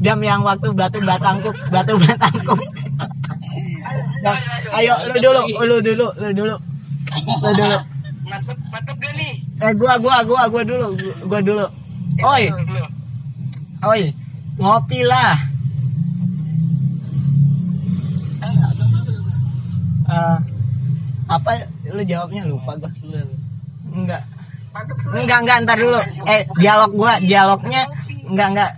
Dam yang waktu batu batangkuk batu batangkuk. Dam, ayo lu dulu lu dulu lu dulu. Lu dulu. Mantap mantap gak nih? Eh gua gua gua gua dulu gua, gua dulu. Eh, oi. Oi ngopi lah. Eh, apa lu jawabnya? Lupa gua. Enggak. Enggak enggak ntar dulu. Eh dialog gua dialognya enggak enggak.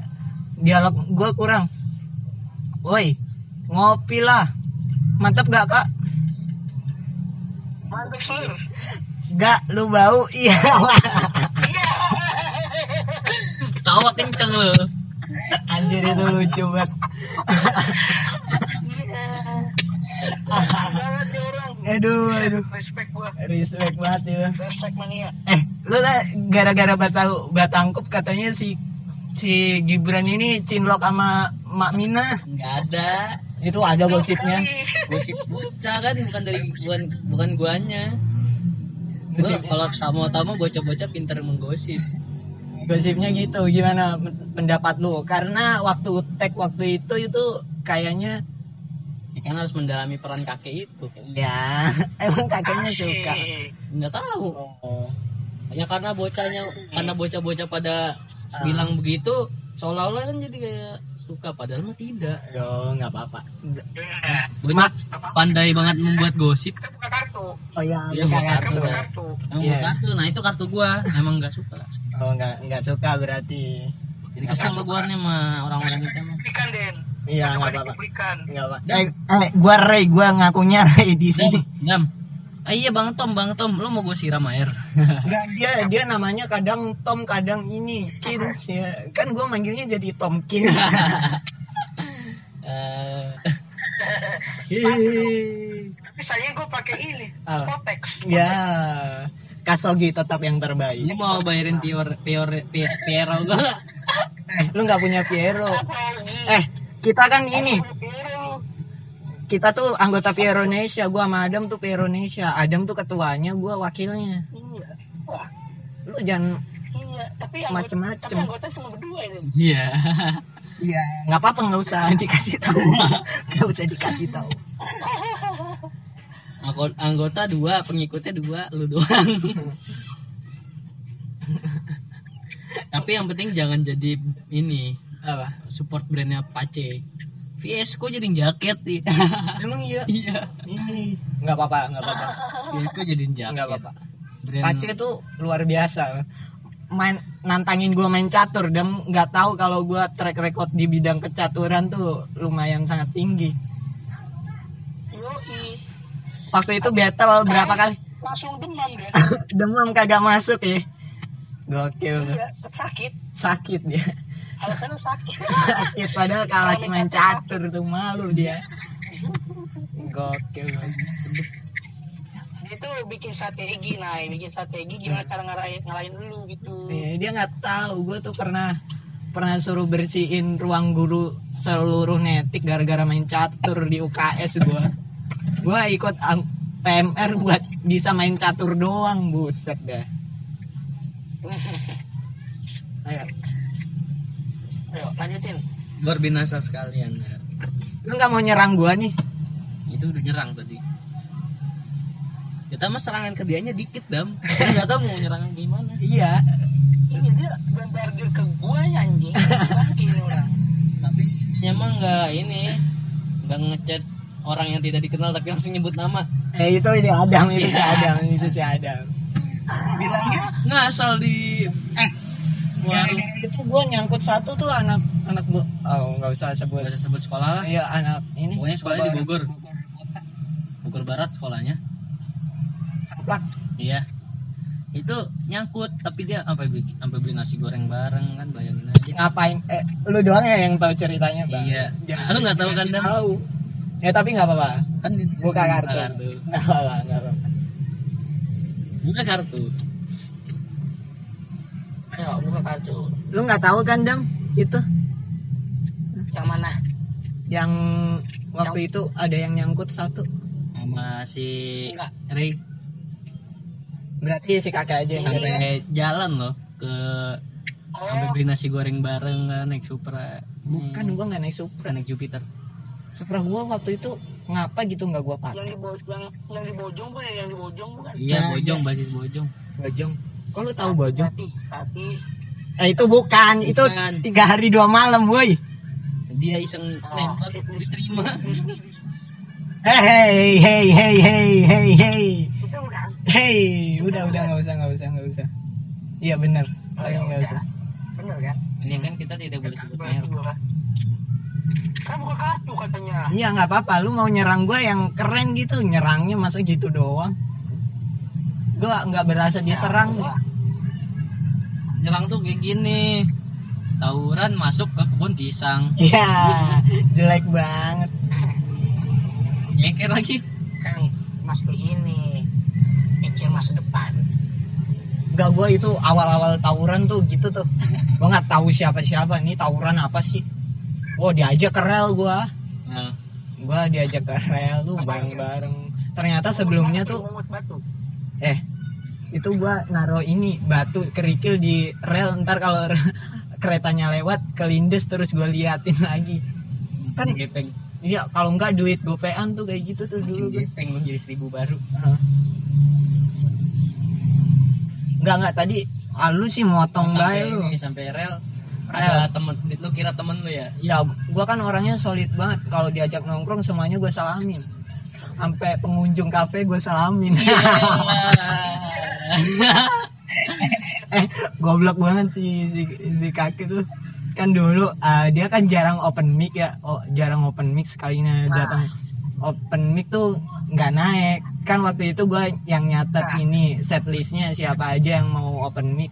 Dialog gua kurang. Woi ngopi lah. Mantap gak kak? Mantap seluruh gak lu bau. Iya tawa kenceng lu. Anjir itu lucu banget. Aduh aduh. Respect gua respect banget ya. Respect mania eh lu tau gara-gara batang batangkup katanya si si Gibran ini cinlok sama Mak Mina. Nggak ada. Itu ada gosipnya. Gosip bocah kan bukan dari bukan bukan guanya. Gua kalau tamu-tamu bocah-bocah pinter menggosip gosipnya gitu gimana pendapat lu karena waktu tag waktu itu itu kayaknya ya kan harus mendalami peran kakek itu ya [laughs] emang kakeknya suka Asik. nggak tahu oh. ya karena bocahnya karena bocah-bocah pada Ah. bilang begitu seolah-olah kan jadi kayak suka padahal mah tidak Yo, nggak apa-apa. Ya, bocah pandai banget membuat gosip kartu Oh ya, Iya, buka kartu. buka Udah. kartu emang buat kartu nah itu kartu gua emang nggak suka Oh, nggak nggak suka berarti. jadi kesel gua nih sama orang-orang itu emang publikan den Iya, nggak Coba apa-apa. dipublikan Nggak apa. Eh, eh, gua Ray, gua ngakunya [laughs] Ray di sini. dam ah, iya bang Tom bang Tom lu mau gue siram air [laughs] Nggak, dia dia namanya kadang Tom, kadang ini Kins ya. Kan gua manggilnya jadi Tom Kins. [laughs] Eh, tapi sayangnya gue pakai ini? Spotex ya. Kasogi tetap yang lu terbaik. mau bayarin Pior Pior Pi- Piero gua nggak? Eh, lu nggak punya Piero. Eh, kita kan ini kita tuh anggota Pieronesia gua sama Adam tuh Pieronesia Adam tuh ketuanya gua wakilnya iya lu jangan iya tapi anggota, Macem-macem. tapi anggota cuma berdua ini iya Iya, nggak apa-apa nggak usah dikasih tahu, [laughs] nggak usah dikasih tahu. [laughs] Anggo- anggota dua pengikutnya dua lu doang tapi yang penting jangan jadi ini Apa? support brandnya Pace VS kok jadi jaket nih Emang iya? iya nggak apa-apa, nggak apa-apa, VS kok jadi jaket nggak apa-apa. brand Pace tuh luar biasa. Main nantangin gua main catur dan nggak tahu kalau gua track record di bidang kecaturan tuh lumayan sangat tinggi. Waktu itu battle berapa kali? langsung demam dia [laughs] Demam kagak masuk ya. Gokil. Iya, sakit. Sakit dia. alasannya sakit. [laughs] Sakit padahal kalah main catur tuh malu dia. Gokil. Dia tuh bikin strategi nah bikin strategi gimana cara ngarahin ngalahin lu gitu. Nih, dia nggak tahu. Gue tuh pernah pernah suruh bersihin ruang guru seluruh netik gara-gara main catur di UKS gue gue ikut PMR buat bisa main catur doang buset dah. [laughs] Ayo. Ayo lanjutin. Luar binasa sekalian ya. lu nggak mau nyerang gue nih? Itu udah nyerang tadi. Kita mah serangan ke dianya dikit dam. [laughs] Nggak tahu mau nyerangan gimana. Iya. Ini dia bombardir ke gua ya anjing. Tapi dia mah nggak ini nggak ngechat orang yang tidak dikenal tapi langsung nyebut nama. Eh itu si Adam itu si Iya. Adam itu si Adam. Bilangnya ngasal di eh gara-gara itu gue nyangkut satu tuh anak anak bu oh nggak usah sebut. Gak usah sebut sekolah lah. Iya anak ini. Pokoknya sekolahnya di Bogor. kota. Bogor Barat sekolahnya. Saplak. iya. Itu nyangkut tapi dia sampai bikin sampai beli nasi goreng bareng kan bayangin aja. Ngapain? Eh lu doang ya yang tahu ceritanya bang. Iya. Jangan Lu nggak tahu kan, tahu ya tapi nggak apa-apa. Kan buka kartu. kartu. [laughs] Nggak apa-apa nggak apa-apa. Buka kartu. Ayo buka kartu. Lu nggak tahu kan dam itu? Yang mana? Yang waktu itu ada yang nyangkut satu. Sama si Enggak. Ray berarti si kakak aja yang sampai jalan loh ke sampai oh beli nasi goreng bareng kan naik Supra. Bukan gua nggak naik Supra. Naik Jupiter Supra gua waktu itu ngapa gitu nggak gua yang pakai di Bo- yang yang di Bojong bukan ya? yang di Bojong bukan? Iya Nah, bojong basis bojong. Bojong. Kok lu tahu bojong? Tapi tapi eh itu bukan. Itu Bukan. tiga hari dua malam woi. Dia iseng nembak diterima. [laughs] Hei, hei, hei, hei, hei, hei, itu udah. Udah, udah, nggak usah, nggak usah, nggak usah. Iya benar, tapi nggak usah. bener kan? Ini kan kita tidak boleh sebut merek kan kan buka kartu katanya Iya nggak apa-apa, lu mau nyerang gue yang keren gitu, nyerangnya masa gitu doang. Gue nggak berasa diserang nih. nyerang tuh kayak gini tawuran masuk ke kebun pisang Iya, [laughs] jelek banget. nyeker lagi kan masuk ini mikir masa depan Gak gue itu awal-awal tawuran tuh gitu tuh. Gue nggak tahu siapa-siapa nih tawuran apa sih. Oh diajak ke rel gue. nah, Gue diajak ke rel tuh bareng-bareng. Ternyata sebelumnya tuh eh itu gua naro ini batu kerikil di rel. Ntar kalau [laughs] keretanya lewat kelindes terus gua liatin lagi. Kan gepeng. Iya kalau enggak duit gopean tuh kayak gitu tuh dulu gepeng lu jadi seribu baru. Heeh. enggak enggak tadi ah, lu sih motong bae lu. sampai rel ada temen lu kira temen lu ya? Ya gua kan orangnya solid banget. Kalau diajak nongkrong semuanya gua salamin. Sampai pengunjung kafe gua salamin. [laughs] Eh goblok banget sih si, si kaki tuh. Kan dulu ah, dia kan jarang open mic ya. Oh jarang open mic sekalinya datang. Open mic tuh nggak naik. Kan waktu itu gue yang nyatet ini set listnya siapa aja yang mau open mic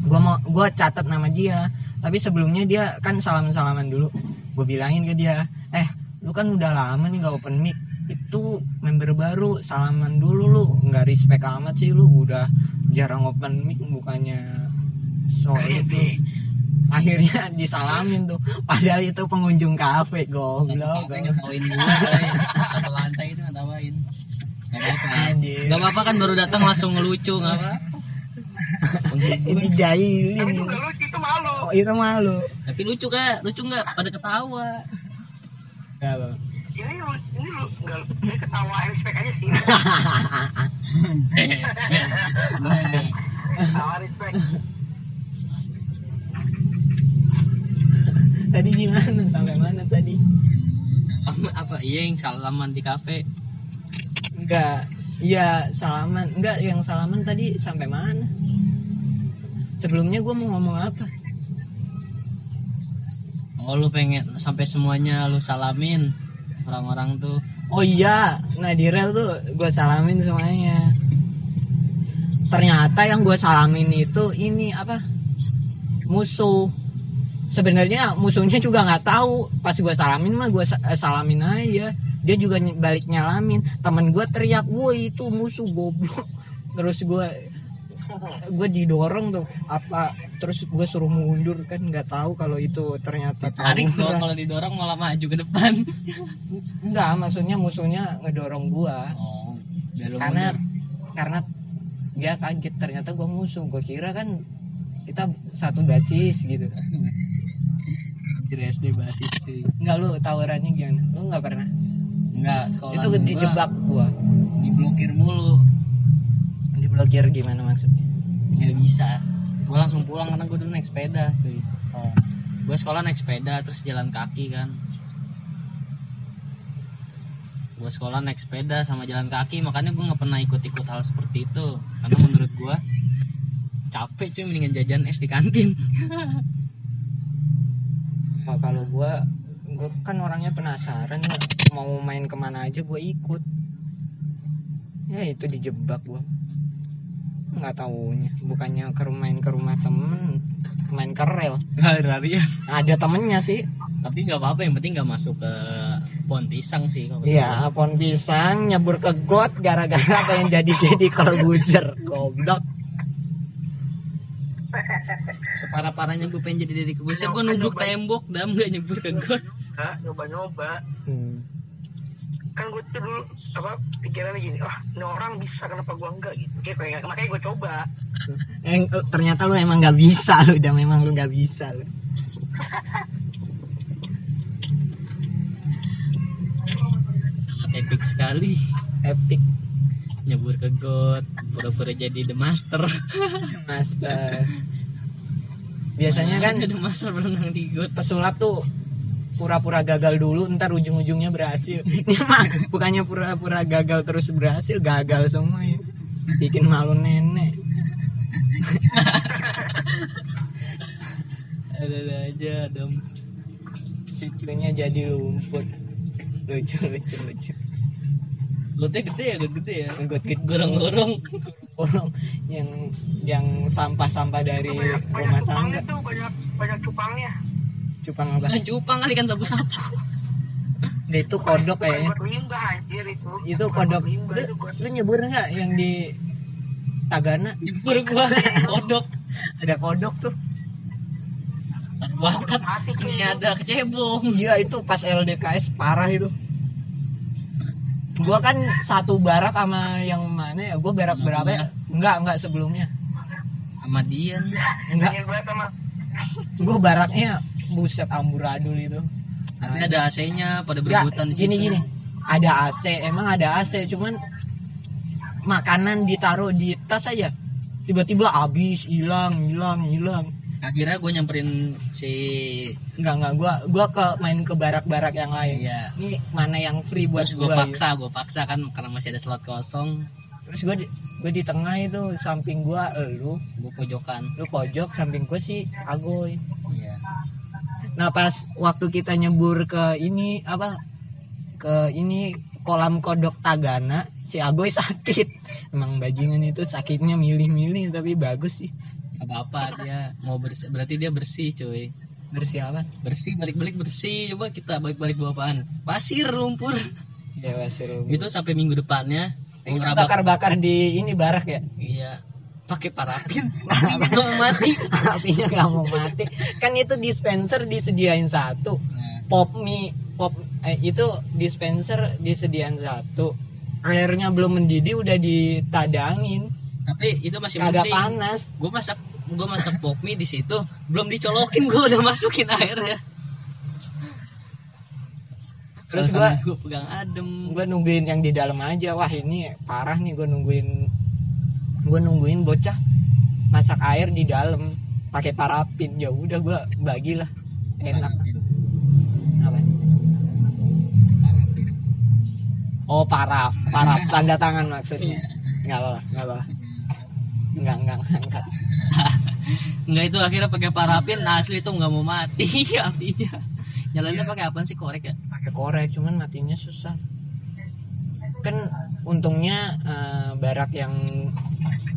gue mau gue catat nama dia. Tapi sebelumnya dia kan salaman salaman dulu. Gue bilangin ke dia eh lu kan udah lama nih gak open mic. Itu member baru salaman dulu lu. Nggak respect amat sih lu. Udah jarang open mic bukannya. Solid lu akhirnya [laughs] disalamin tuh. Padahal itu pengunjung kafe goblok. kafe ngetawain gua satu lantai itu ngetawain. Gak apa-apa. Kan baru datang langsung ngelucu Gak apa ini jahilin. Tapi ini. lucu itu malu. Oh itu malu. Tapi lucu kak. Lucu gak? Pada ketawa. Apa. ini lu ini lu enggak ini ketawa respect aja sih. [laughs] Ketawa respect tadi gimana? Sampai mana tadi? Salaman apa? Iya yang salaman di kafe. Enggak iya salaman. Enggak yang salaman tadi sampai mana sebelumnya gue mau ngomong apa? Oh lu pengen sampai semuanya lu salamin Orang-orang tuh. Oh iya nah di rel tuh gue salamin semuanya. Ternyata yang gue salamin itu ini apa? Musuh. Sebenarnya musuhnya juga nggak tahu. Pas gue salamin mah gue salamin aja. Dia juga balik nyalamin. Temen gue teriak woi itu musuh goblok. Terus gue gue didorong tuh. Apa terus gue suruh mundur kan nggak tahu kalau itu ternyata Tarik tawuran. kalau didorong malah maju ke depan. Enggak maksudnya musuhnya ngedorong gue Oh karena mundur. karena dia kaget ternyata gue musuh. Gue kira kan kita satu basis gitu. [laughs] SD basis cuy. Nggak lu tawarannya gimana? Lu nggak pernah? Enggak sekolah itu dijebak gua. diblokir mulu diblokir gimana maksudnya? Nggak bisa. Gue langsung pulang karena gue dulu naik sepeda cuy. Oh. gue sekolah naik sepeda terus jalan kaki kan. Gue sekolah naik sepeda sama jalan kaki makanya gue nggak pernah ikut-ikut hal seperti itu. Karena menurut gue capek cuy mendingan jajan es di kantin. Nah, [laughs] kalau gua gua kan orangnya penasaran mau main ke mana aja gua ikut. Ya itu dijebak gua nggak taunya. Bukannya ke main ke rumah temen main ke rel. Lari-larian ada temennya sih. Tapi nggak apa-apa yang penting nggak masuk ke pohon pisang sih kalau iya pohon pisang nyebur ke got gara-gara pengen jadi jadi corbuzier goblok. Separah parahnya gue pengen jadi dari kebusnya gue nubruk tembok dam gak nyebur ke got. Nyoba, nyoba-nyoba. Hmm. Kan gue tuh dulu apa pikirannya gini wah ini orang bisa kenapa gua enggak? Gitu. Kayak pengen makanya gue coba. Eh, eh, ternyata lu emang nggak bisa lu udah memang lu nggak bisa lu. Sangat epic sekali. Epic. Nyebur ke got pura-pura jadi the master. [laughs] Master. Biasanya kan Mana ada the master berenang di got pesulap tuh pura-pura gagal dulu ntar ujung-ujungnya berhasil. Ini mah bukannya pura-pura gagal terus berhasil gagal semua ya. Bikin malu nenek. Ada aja dam cucunya jadi lumpur lucu lucu lucu. Gotnya gede ya got gede ya? Got gede. gorong-gorong. Orang yang yang sampah-sampah dari rumah banyak tangga. Tuh banyak banyak cupangnya cupang apa? Kan cupang kali kan sapu-sapu. Nah, itu kodok kayaknya. Itu. Itu Bukan kodok. lu, lu nyebur nggak yang di Tagana? Nyebur gua [laughs] kodok. Ada kodok tuh. Tuh ini ada kecebong. Iya itu pas LDKS parah itu. Gua kan satu barak sama yang mana ya? Gua barak Sama berapa ya? Enggak, enggak sebelumnya. sama Dian. Enggak. Sama. Gua baraknya buset amburadul itu. tapi ada AC-nya pada berebutan di gini situ gini. Ada AC, emang ada AC, cuman makanan ditaruh di tas aja. Tiba-tiba habis, hilang, hilang, hilang. akhirnya gue nyamperin si Enggak, enggak. Gua gua ke main ke barak-barak yang lain. ya Ini mana yang free buat gue paksa gue paksa kan karena masih ada slot kosong terus gue di, gue di tengah itu samping gua elu gue pojokan lu pojok samping gua si agoy iya nah pas waktu kita nyebur ke ini apa ke ini kolam kodok tagana si agoy [laughs] sakit. Emang bajingan itu sakitnya milih-milih tapi bagus sih. Apa apa dia mau bersih berarti dia bersih cuy. Bersih apa? Bersih balik-balik bersih coba kita balik-balik bawa apaan? Pasir lumpur. Ya wasir itu sampai minggu depannya bakar-bakar di ini barak ya? Iya pakai parafin [laughs] nggak mau mati. Apinya nggak mau mati. Kan itu dispenser disediain satu. Nah, pop mie pop eh, itu dispenser disediain satu. Airnya belum mendidih udah ditadangin. Tapi itu masih mending. panas. Gue masak gue masak pop mie di situ belum dicolokin gue udah masukin airnya. Terus gue pegang adem. gua nungguin yang di dalam aja. Wah ini parah nih gua nungguin gua nungguin bocah masak air di dalam pakai parafin ya udah gua bagilah enak. Apa? Oh paraf paraf [laughs] tanda tangan maksudnya. Nggak apa nggak apa nggak nggak ngangkat. [laughs] Enggak itu akhirnya pakai parafin nah, asli tuh nggak mau mati. [laughs] Apinya. Nyalanya pakai apa sih? Korek ya? Pakai korek cuman matinya susah. Kan untungnya eh, barak yang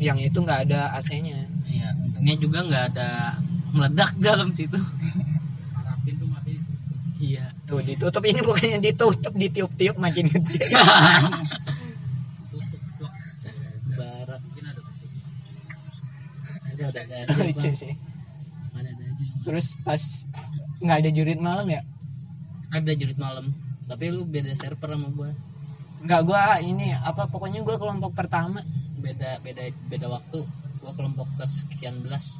yang itu nggak ada AC-nya. Iya untungnya juga nggak ada meledak [laughs] dalam situ. Iya tuh ditutup. Ini bukannya ditutup ditiup-tiup makin gede. [laughs] Barak ada ada. Ada lucu sih. Terus pas nggak ada jurit malam ya? Ada jurit malam tapi lu beda server sama gua. Nggak gua ini apa pokoknya gua kelompok pertama beda beda beda waktu. Gua kelompok ke sekian belas.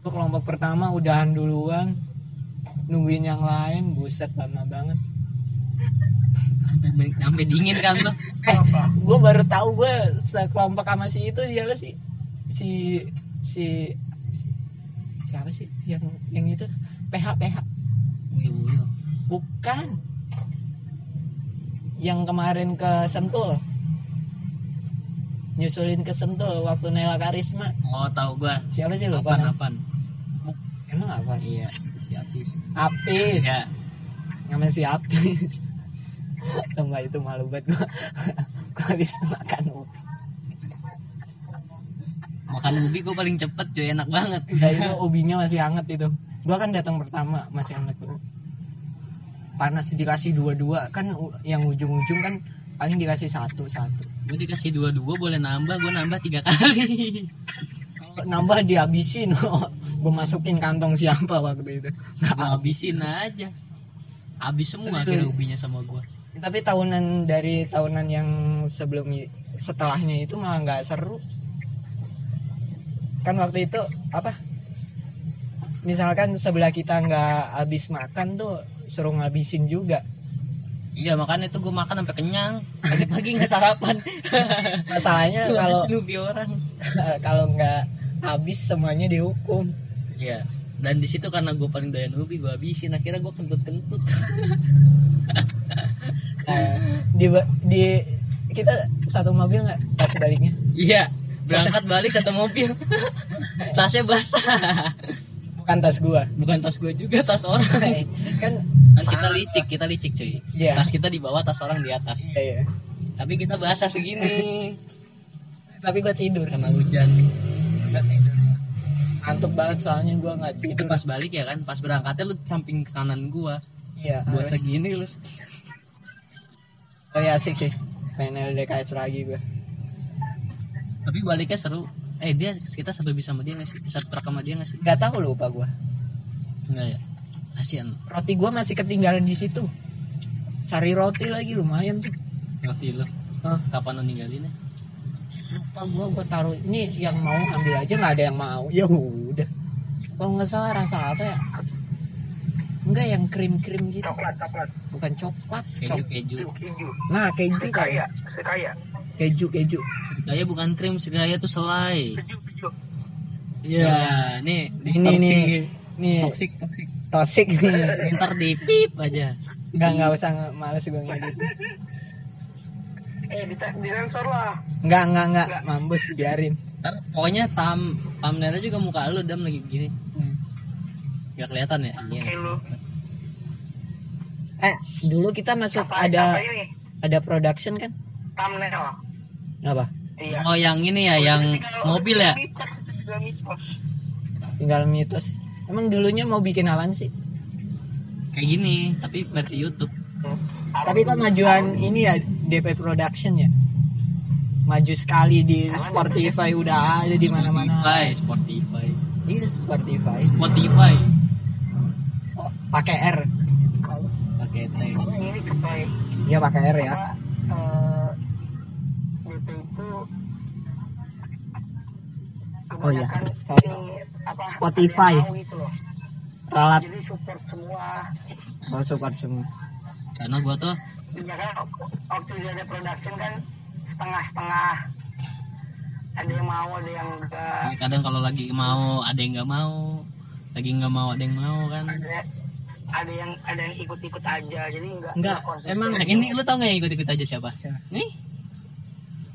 Gua kelompok pertama udahan duluan. Nungguin yang lain buset lama banget. Sampai sampai dingin kan tuh apa gue baru tahu gue sekelompok sama si itu siapa sih? Si si siapa sih yang yang itu? PH PH bukan. Yang kemarin ke Sentul nyusulin ke Sentul waktu Nela Karisma. Oh tahu gua. Siapa sih lupa? Apaan apaan? Emang apa? Iya si Apis. Apis? Ya namanya si Apis. [laughs] Sumpah itu malu banget gua. [laughs] Gua habis makan ubi. Makan ubi gua paling cepet cuy. Enak banget. Ya itu [laughs] ubinya masih hangat itu. Gua kan datang pertama masih hangat. Banget Panas dikasih dua-dua. Kan yang ujung-ujung kan paling dikasih satu-satu gue dikasih dua dua boleh nambah gue nambah tiga kali. Kalau nambah dihabisin [laughs] Gue masukin kantong siapa waktu itu. Gue habisin aja. Habis semua akhirnya ubinya sama gue Tapi tahunan dari tahunan yang sebelum setelahnya itu malah nggak seru. Kan waktu itu apa? Misalkan sebelah kita nggak habis makan tuh suruh ngabisin juga iya makanya tuh gue makan sampai kenyang. Pagi-pagi nggak sarapan. [laughs] Masalahnya kalau orang. [laughs] kalau nggak habis semuanya dihukum. Iya. Dan di situ karena gue paling doyan ubi gue habisin. Akhirnya gue kentut kentut [laughs] Nah, di di kita satu mobil nggak? Pas baliknya? Iya. Berangkat balik satu mobil. Tasnya basah bukan tas gua. Bukan tas gue juga tas orang. [laughs] Kan kan kita licik kita licik cuy. Iya. tas kita di bawah tas orang di atas. Iya, iya. tapi kita basah segini. [laughs] Tapi gua tidur. Karena hujan. Gua tidur. Ngantuk banget soalnya gua nggak itu tidur. pas balik ya kan? Pas berangkatnya lu samping kanan gua. Iya gua harus. segini lu. Oh ya asik sih. Main LDKS lagi gua. Tapi baliknya seru eh dia kita satu bis sama dia nggak sih? Satu truk sama dia nggak sih? Nggak tahu lupa gua. Enggak ya? Kasian. Roti gua masih ketinggalan di situ. Sari roti lagi lumayan tuh. Roti lu? Hah? kapan lu ninggalinnya lupa gua gua taruh. Ini yang mau ambil aja nggak ada yang mau. Ya udah. Kalau nggak salah rasa apa ya? Enggak yang krim krim gitu. Coklat coklat. Bukan coklat. Keju keju. Nah keju. Sekaya kayak sekaya keju keju. Serikaya bukan krim serikaya tuh selai. Keju keju. Ya. nih ini distorsi nih nih toksik toksik tosik [laughs] nih ntar di pip aja. Nggak nggak usah males gue ngedit. Eh di disensor lah. Nggak nggak nggak. Mampus biarin. Ntar pokoknya tam thumbnailnya juga muka lu dam lagi begini nggak kelihatan ya? Iya. eh dulu kita masuk apa ada ini? ada production kan? Thumbnail apa? Iya. Oh yang ini ya yang mobil ya? Mitos, mitos. tinggal mitos. Emang dulunya mau bikin apaan sih? Kayak gini tapi versi YouTube. Tapi kok majuan ini ya DP production ya? Maju sekali di Spotify udah ada di mana-mana. Spotify Spotify. Iya Spotify. Spotify. Oh, pakai R. Pakai T iya pakai R ya. Apa eh, Oh iya, kebanyakan sorry. apa, Spotify. gitu ralat. Jadi support semua. Oh support semua. Karena gua tuh ya kan waktu dia ada production kan setengah-setengah. Ada yang mau ada yang enggak. Ya kadang kalau lagi mau ada yang nggak mau. Lagi nggak mau ada yang mau kan. Ada ada yang ada yang ikut-ikut aja. Jadi enggak Enggak, emang ini lu tau nggak yang ikut ikut aja siapa? Siapa? nih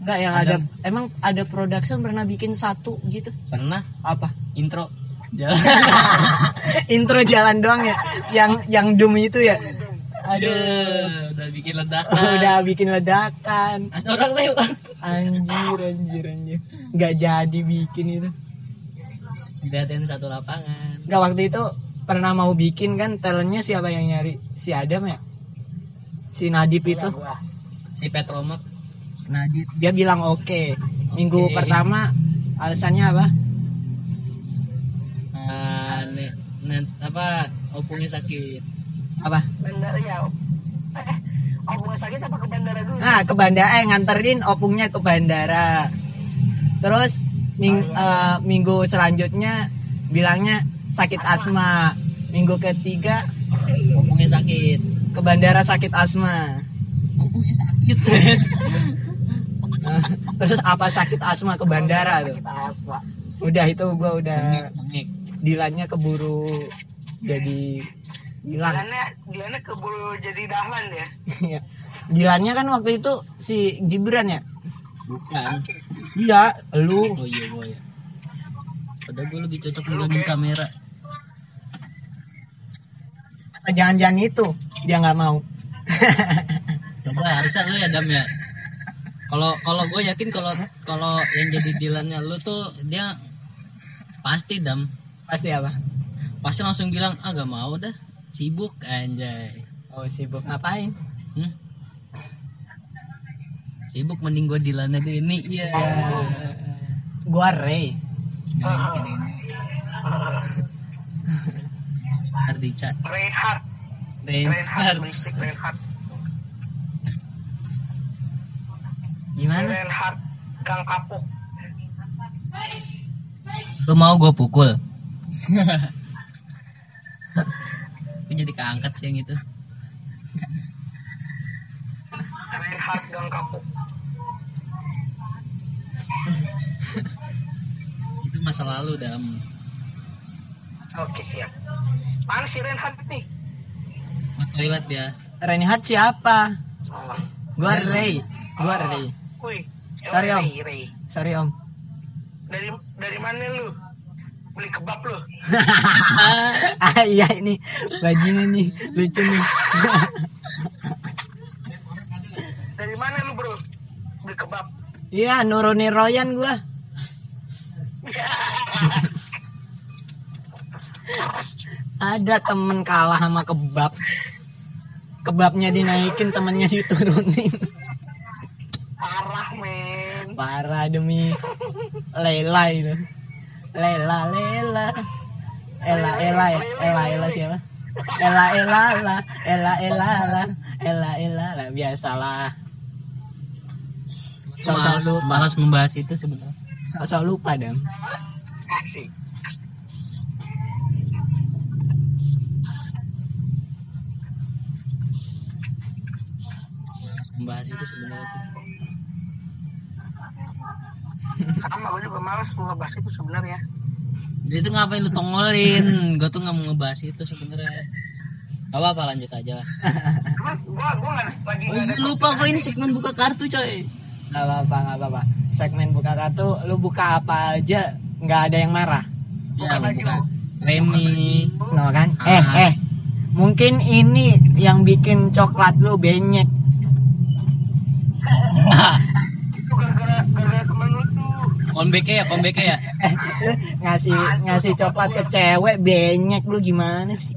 enggak yang ada. emang ada production pernah bikin satu gitu? Pernah. Apa? Intro. Jalan. [laughs] Intro jalan doang ya? Yang yang doom itu ya? Aduh. udah bikin ledakan. Udah bikin ledakan. Ada orang lewat. Anjir anjir anjir. Nggak jadi bikin itu. Diliatin satu lapangan. Nggak waktu itu pernah mau bikin kan talentnya siapa yang nyari? Si Adam ya? Si Nadib itu. Si Petromak Nadib dia bilang oke. Minggu Oke. pertama alasannya apa? Uh, apa opungnya sakit. Apa? Bandara ya. Eh bukan sakit apa ke bandara dulu? Nah ke bandara eh nganterin opungnya ke bandara. Terus ming- eh, minggu selanjutnya bilangnya sakit asma. Minggu ketiga opungnya sakit. ke bandara sakit asma. Pokoknya sakit. [laughs] [laughs] terus apa sakit asma ke bandara tuh asma. udah itu gua udah dilannya keburu jadi hilang Dilannya, keburu jadi dahlan ya. [laughs] Iya. Dilannya kan waktu itu si Gibran ya Bukan. iya lu Oh iya gue ya. Padahal gue lebih cocok megangin kamera. apa jangan-jangan itu dia nggak mau Coba harusnya lu ya Dam ya. Kalau kalau gue yakin kalau kalau yang jadi dilannya lu tuh dia pasti Dam. pasti apa Pasti langsung bilang ah gak mau dah sibuk anjay. oh sibuk ngapain Hmm? Sibuk mending gue dilannya ini iya. gua Ray Nggak di sini. [laughs] Ardika, Reinhard. Reinhard. Reinhard, Berisik Reinhard. Gimana Reinhard. Gang Kapuk. lu mau gue pukul? [laughs] Lu jadi keangkat sih yang itu. Reinhard Gang Kapuk. [laughs] Itu masa lalu dam. Oke siap. Mana si Reinhard nih? Ke toilet ya. Reinhard siapa Oh. gua Ray gua Ray Wih. Sorry, Om. Ray, Ray. sorry om Dari dari mana lu? Beli kebab lu? [laughs] ah iya ini bajingan nih lucu nih Dari mana lu bro? Beli kebab. iya nurunin Royan gua ada temen kalah sama kebab kebabnya dinaikin temennya diturunin. Parah demi Lela itu. Lela Lela. Ela Ela ya? Ela Ela siapa? Ela Ela lah Ela Ela lah Ela Ela. Lah biasalah. Malas, lupa. malas membahas itu sebenarnya. sok-sok lupa dong Asik. Malas membahas itu sebenarnya. Sama gue juga males mau ngebahas itu sebenarnya. Jadi itu ngapain lu tongolin? Gue tuh nggak mau ngebahas itu sebenarnya. Gak apa-apa lanjut aja lah. Cuman gua gua lagi Oh, nggak ada iya, lupa gue ini segmen buka kartu coy. nggak apa-apa nggak apa-apa segmen buka kartu lu buka apa aja nggak ada yang marah Ya lu buka. Remi. no kan eh As. eh mungkin ini yang bikin coklat lu benyek [laughs] itu gara-gara gara-gara temen lu tuh. Comeback ya, comeback ya. [laughs] ngasih ngasih coklat ke cewek benyek lu gimana sih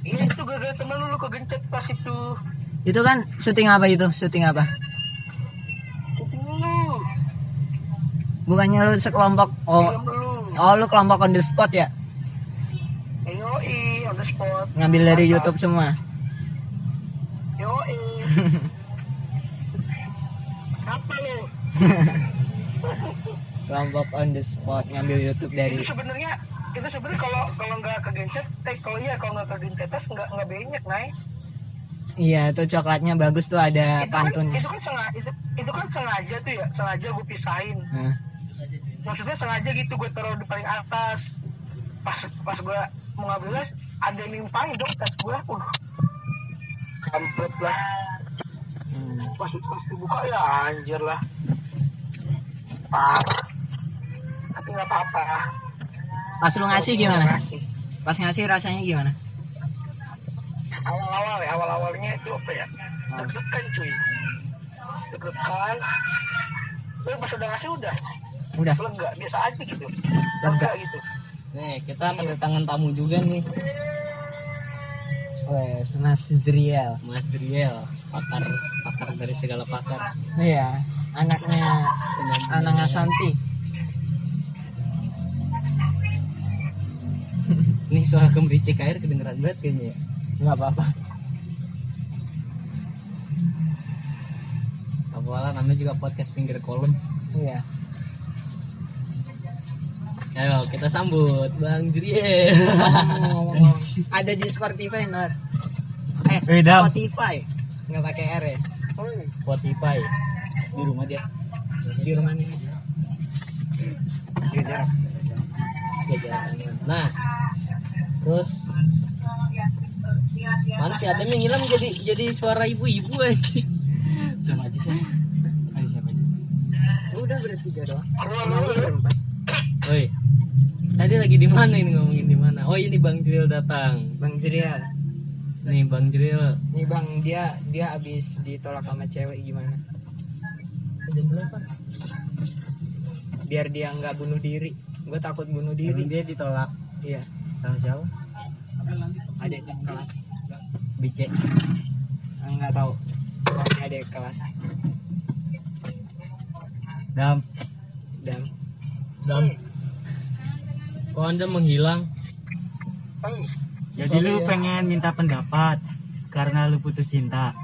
itu gara-gara temen lu lu kegencet pas itu. itu kan syuting apa itu syuting apa bukannya lu sekelompok oh oh lu kelompok on the spot ya Yoi, on the spot. ngambil dari YouTube semua Yoi. [laughs] Apa lu? [laughs] kelompok on the spot ngambil YouTube dari Itu sebenarnya itu sebenarnya kalau kalau nggak kegencet, eh kalau iya kalau nggak kegencetas nggak nggak banyak, Nay. iya itu coklatnya bagus tuh ada Itu kan, pantunnya itu kan sengaja itu, itu kan sengaja tuh ya, sengaja gue pisahin. Nah, Maksudnya sengaja gitu gue taruh di paling atas. Pas pas gue mau ngambilnya ada yang nimpangin dong tas gue. Uh. Kampret lah. hmm. Pas pas dibuka ya anjir lah. Parah. Tapi nggak apa-apa. pas lu ngasih gimana? pas ngasih rasanya gimana? Awal-awal ya awal-awalnya itu apa ya? Deg-degan cuy. Deg-degan. Tapi pas udah ngasih udah. Udah. Lega biasa aja gitu. Lega. gitu. Nih, kita kedatangan tamu juga nih. Wes, Mas Zriel. Mas Driel, pakar pakar dari segala pakar. iya anaknya anak Asanti Ini suara gemericik air kedengeran banget kayaknya. ya. nggak apa-apa Apalah namanya juga podcast pinggir kolom. iya Ayo kita sambut Bang Driel. [laughs] ada di Spotify Nor eh Eh, Dam. Spotify nggak pakai R ya Spotify Di rumah dia. di rumah nih nah terus? Mana si Adam yang ngilang jadi jadi suara ibu-ibu aja Siapa aja sih? Ayo siapa aja? udah bertiga doang. Berempat Woi. Tadi lagi di mana ini ngomongin di mana? Oh ini Bang Jril datang. Bang Jerial nih Bang Jril nih bang dia dia abis ditolak sama cewek gimana? Biar dia nggak bunuh diri. Gue takut bunuh diri. Emang dia ditolak. Iya sama siapa? ada di kelas Bice. Ah, nggak tahu Pokoknya ada di kelas Dam. dan Dam kok anda menghilang Jadi lu ya. pengen minta pendapat karena lu putus cinta.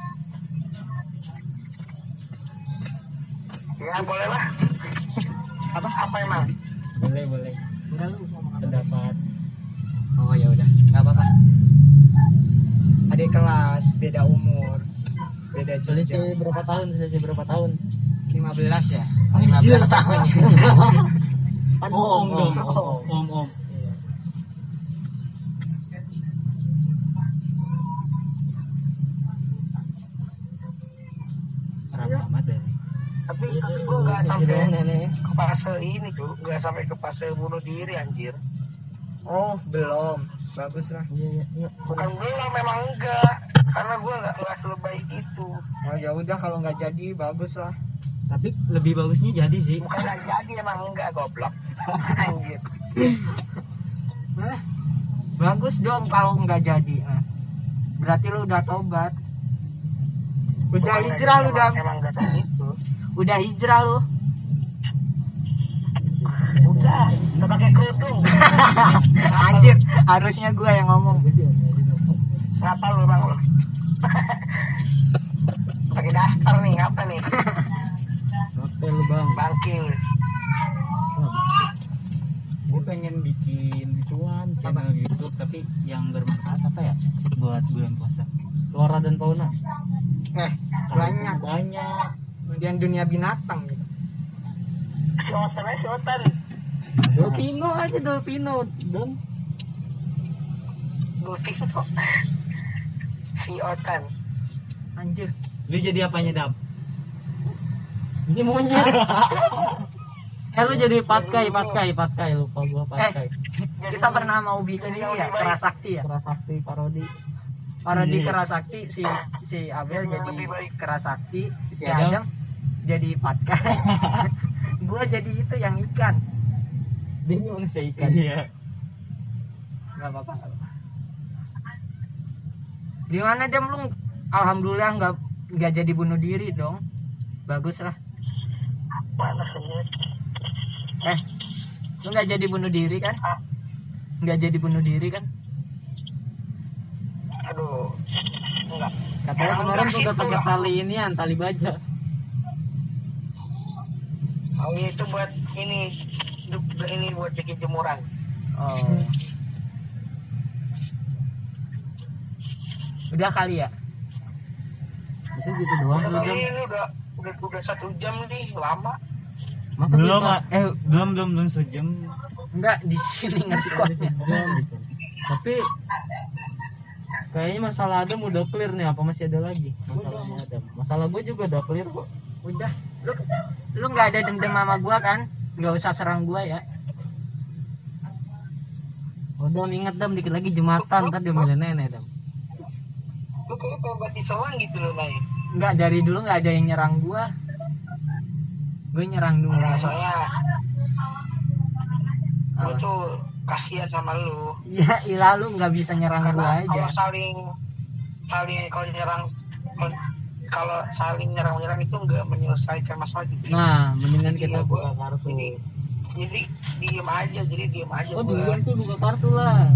Ya boleh lah. apa Apa emang? Boleh, boleh. enggak lu Pendapat. Oh ya udah nggak apa-apa ada kelas beda umur beda selisih berapa tahun selisih berapa tahun 15 ya Anjir. 15 tahun ya Kan Oh, om om, dong. om, om. Om, om. Ramah amat deh. Tapi tapi gue nggak Kasih sampai doang nenek ke fase ini tuh, nggak sampai ke fase bunuh diri anjir. Oh belum bagus lah iya iya iya Bukan belum, memang enggak. Karena gue nggak nggak sebaik itu. oh ya udah kalau nggak jadi bagus lah Tapi lebih bagusnya jadi sih. Bukan nggak jadi emang enggak goblok. [laughs] anjir. Hah? bagus dong kalau nggak jadi nah. berarti lu udah tobat udah Bukan hijrah lu udah Emang gitu. udah hijrah lu Udah, pakai kerudung. [laughs] anjir harusnya gua yang ngomong Ngapa lu bang pakai daster nih, ngapa nih? Lu bang Bangkil. Gue pengen bikin gituan channel YouTube tapi yang bermanfaat apa ya buat bulan puasa. Flora dan fauna eh banyak Banyak. kemudian dunia binatang gitu Si Otan si Otan. Dolpino aja Dolpino. Dong Dolpino. si Otan. anjir. Lu jadi apanya dam? ini monyet eh [laughs] lu jadi patkai patkai patkai lupa gua patkai kita pernah mau bikin ini ya kerasakti ya? Kerasakti parodi. Parodi Iya. kerasakti si si Abel Yang jadi kerasakti si Si Adam? Adam jadi patkai [laughs] gua jadi itu yang ikan dia ini manusia ikan. Iya. nggak apa-apa gimana dem lu alhamdulillah nggak nggak jadi bunuh diri dong. Bagus lah. Panas eh lu nggak jadi bunuh diri kan? Nggak jadi bunuh diri kan? Aduh. Enggak. katanya kemarin udah situ pakai tali inian tali baja. Oh itu buat ini ini buat cekin jemuran. oh. Udah kali ya? Bisa gitu doang jam ini udah udah udah satu jam nih lama. masa Belum kita- eh belum belum belum sejam. enggak di sini kok. Jam gitu. tapi kayaknya masalah Adam udah clear nih apa masih ada lagi? Masalahnya Adam. Masalah gue juga udah clear kok. Udah. Lu lu nggak ada dendam sama gua kan nggak usah serang gua ya. Udah ingat dam dikit lagi jumatan ntar dia milih nenek dam Lu kayak pengen diserang gitu loh Nay. nggak dari dulu nggak ada yang nyerang gua. Gue nyerang dulu. Nah, soalnya gue tuh kasihan sama lu. ya ilah lu nggak bisa nyerang gua aja. kalau saling saling kalau nyerang kalau saling nyerang menyerang itu nggak menyelesaikan masalah gitu. nah mendingan kita gua- buka kartu. Jadi jadi diem aja, jadi diem aja. oh duluan sih buka kartu lah.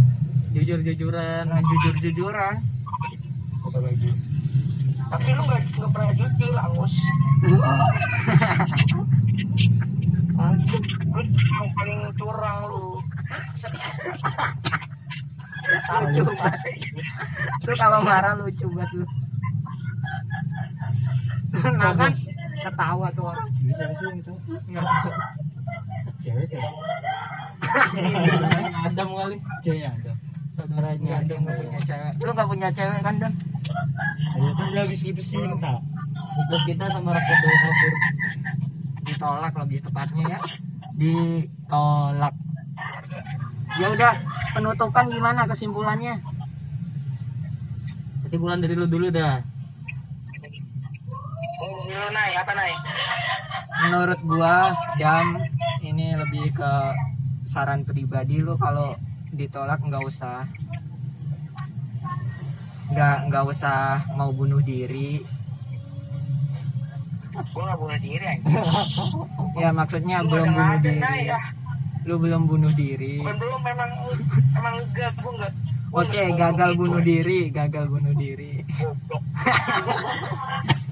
Jujur jujuran nah, jujur jujuran Tapi lu nggak nggak pernah jujur, Angus. lu yang paling curang lu. lucu banget lu kalau marah lucu banget lu [laughs] nah kan? Ketawa tuh orang. Bisa sih itu cewek sih. Adam kali. Cewek ada saudaranya nggak ada nggak punya cewek. Lu nggak punya cewek kan dan Ayo kan dia habis putus cinta Terus kita sama rakyat dari kapur ditolak lebih tepatnya ya. Ditolak. Ya udah penutupan gimana kesimpulannya? Kesimpulan dari lu dulu dah Lu naik apa menurut gua jam ini lebih ke saran pribadi lu kalau ditolak nggak usah. Nggak nggak usah mau bunuh diri. Gue gak bunuh diri [laughs] ya maksudnya Lu belum bunuh diri. ya. lu belum bunuh diri. Bukan belum memang emang enggak. Gua oke nggak gagal bunuh diri. gagal bunuh diri [laughs]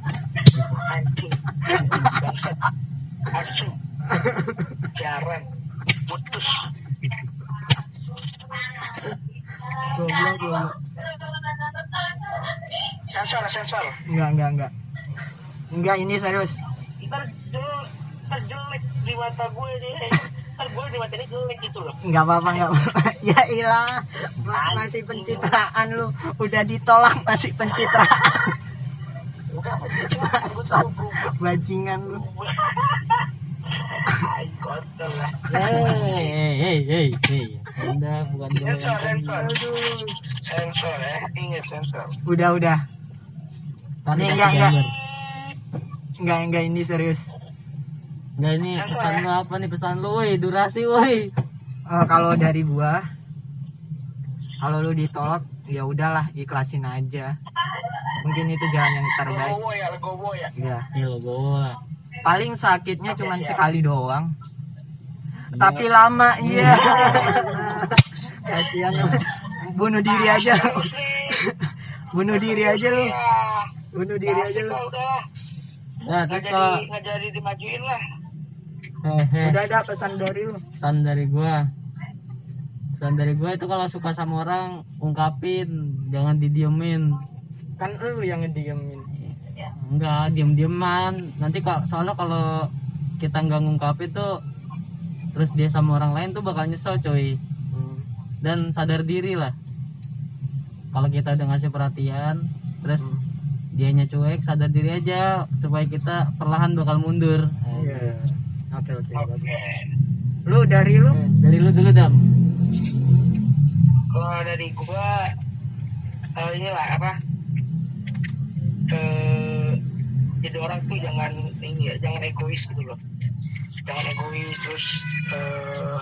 Enggak enggak enggak enggak ini serius Ntar jelek, ntar jelek di mata gue nih. Ntar gue di mata ini jelek gitu loh. nggak apa-apa nggak apa ya ilah Ma- masih pencitraan lu udah ditolak masih pencitraan Udah, gue tahu gue. Bajingan lu. Hei hei hei hei Anda bukan Sensor, sensor. Sensor ya, ingat sensor. udah udah Tadi Enggak, enggak. gambar. nggak enggak ini serius Enggak ini pesan lu apa nih pesan lu woi durasi woi Oh, kalau dari gua kalau lu ditolak ya udahlah ikhlasin aja. Mungkin itu jalan yang terbaik. Ya, legowo ya. ya bawa paling sakitnya cuma sekali doang. Tapi lama iya. Kasihan lu. bunuh diri aja lu. bunuh diri aja lu. Ya, bunuh diri aja asik lu. Nah Nggak terus jadi, kalau nggak jadi dimajuin lah. hehe. Udah ada pesan dari lu. Pesan dari gua pesan dari gua itu kalau suka sama orang ungkapin jangan didiemin. Kan lu yang ngediemin. Enggak diem dieman nanti kok soalnya kalau kita nggak ngungkapin tuh terus dia sama orang lain tuh bakal nyesel coy. Dan sadar diri lah. Kalau kita udah ngasih perhatian terus dianya cuek sadar diri aja supaya kita perlahan bakal mundur. Iya. Oke oke Oke. lu dari lu? Eh, dari lu dulu dam Kalau dari gua, eh, inilah apa? Eh, jadi orang tuh jangan ini ya, jangan egois gitu loh. Jangan egois terus eh,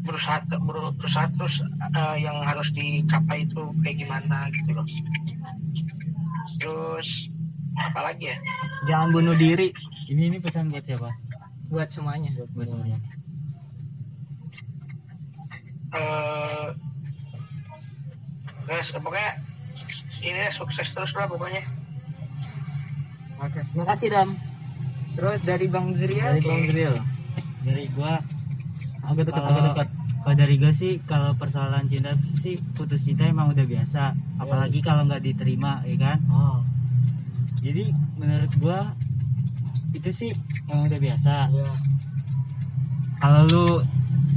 berusaha ber- berusaha terus eh, yang harus dicapai itu kayak gimana gitu loh. Terus apa lagi ya? jangan bunuh diri ini ini pesan buat siapa buat semuanya buat semuanya Eh, guys, pokoknya ini sukses terus lah pokoknya. oke makasih dam terus dari bang Zria dari bang Zril dari gua agak dekat agak dekat kalau dari gue sih kalau persoalan cinta sih putus cinta emang udah biasa. Apalagi kalau nggak diterima ya kan? Oh. Jadi menurut gua itu sih emang udah biasa. Iya. Kalau lu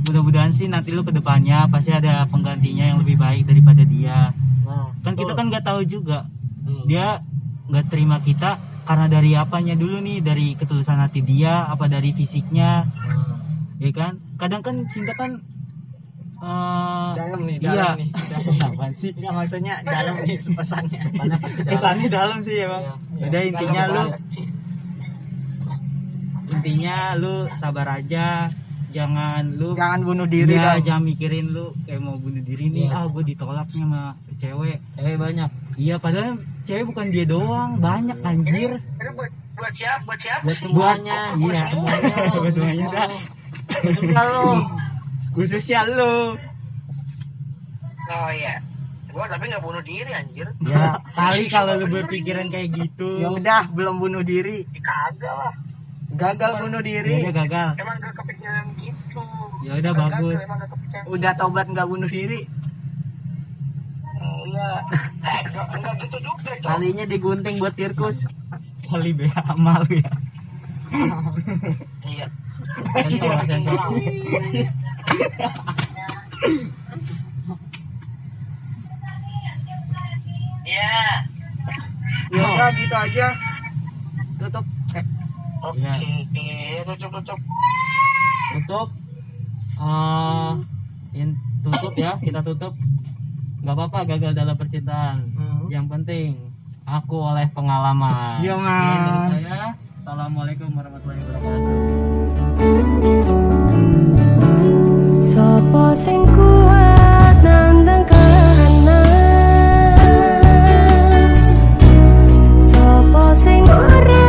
mudah-mudahan sih nanti lu ke depannya pasti ada penggantinya yang lebih baik daripada dia. Nah kan kita kan nggak tahu juga. Hmm. dia nggak terima kita karena dari apanya dulu nih? Dari ketulusan hati dia apa dari fisiknya? Nah. ya kan? Kadang kan cinta kan eh, dalam nih iya. dalam nih. [laughs] Apaan sih? Enggak maksudnya dalam nih pesannya. Pasti dalam. kesannya dalam sih emang. Iya. udah intinya lu Dalam intinya lu sabar aja jangan lu jangan bunuh diri Iya, dong. jangan mikirin lu kayak mau bunuh diri nih. Iya. ah gue ditolaknya sama cewek. Cewek banyak. Iya padahal cewek bukan dia doang. Banyak anjir. Ini buat buat siapa? Buat siapa buat semuanya. [laughs] iya semuanya. [laughs] buat semuanya dah. Khususnya lo [laughs] khususnya lu. Oh iya. Gua tapi nggak bunuh diri anjir. ya kali kalau lu berpikiran kayak gitu. Ya udah belum bunuh diri. Ya, Kagak lah. Gagal bunuh diri udah gagal Emang gak kepikiran gitu. ya udah bagus udah tobat nggak bunuh diri Hmm, Iya. Eh, enggak, gitu juga, Cok. Kalinya digunting buat sirkus. kali BH malu ya Iya. Sensor, sensor. Iya. ya udah gitu aja tutup eh, oke iya. tutup tutup tutup. Uh, in, tutup ya kita tutup. Nggak apa-apa gagal dalam percintaan. Hmm. yang penting aku oleh pengalaman. Ya, saya. Assalamualaikum warahmatullahi wabarakatuh. Sopo sing kuat nandang kahanan. Sopo sing ora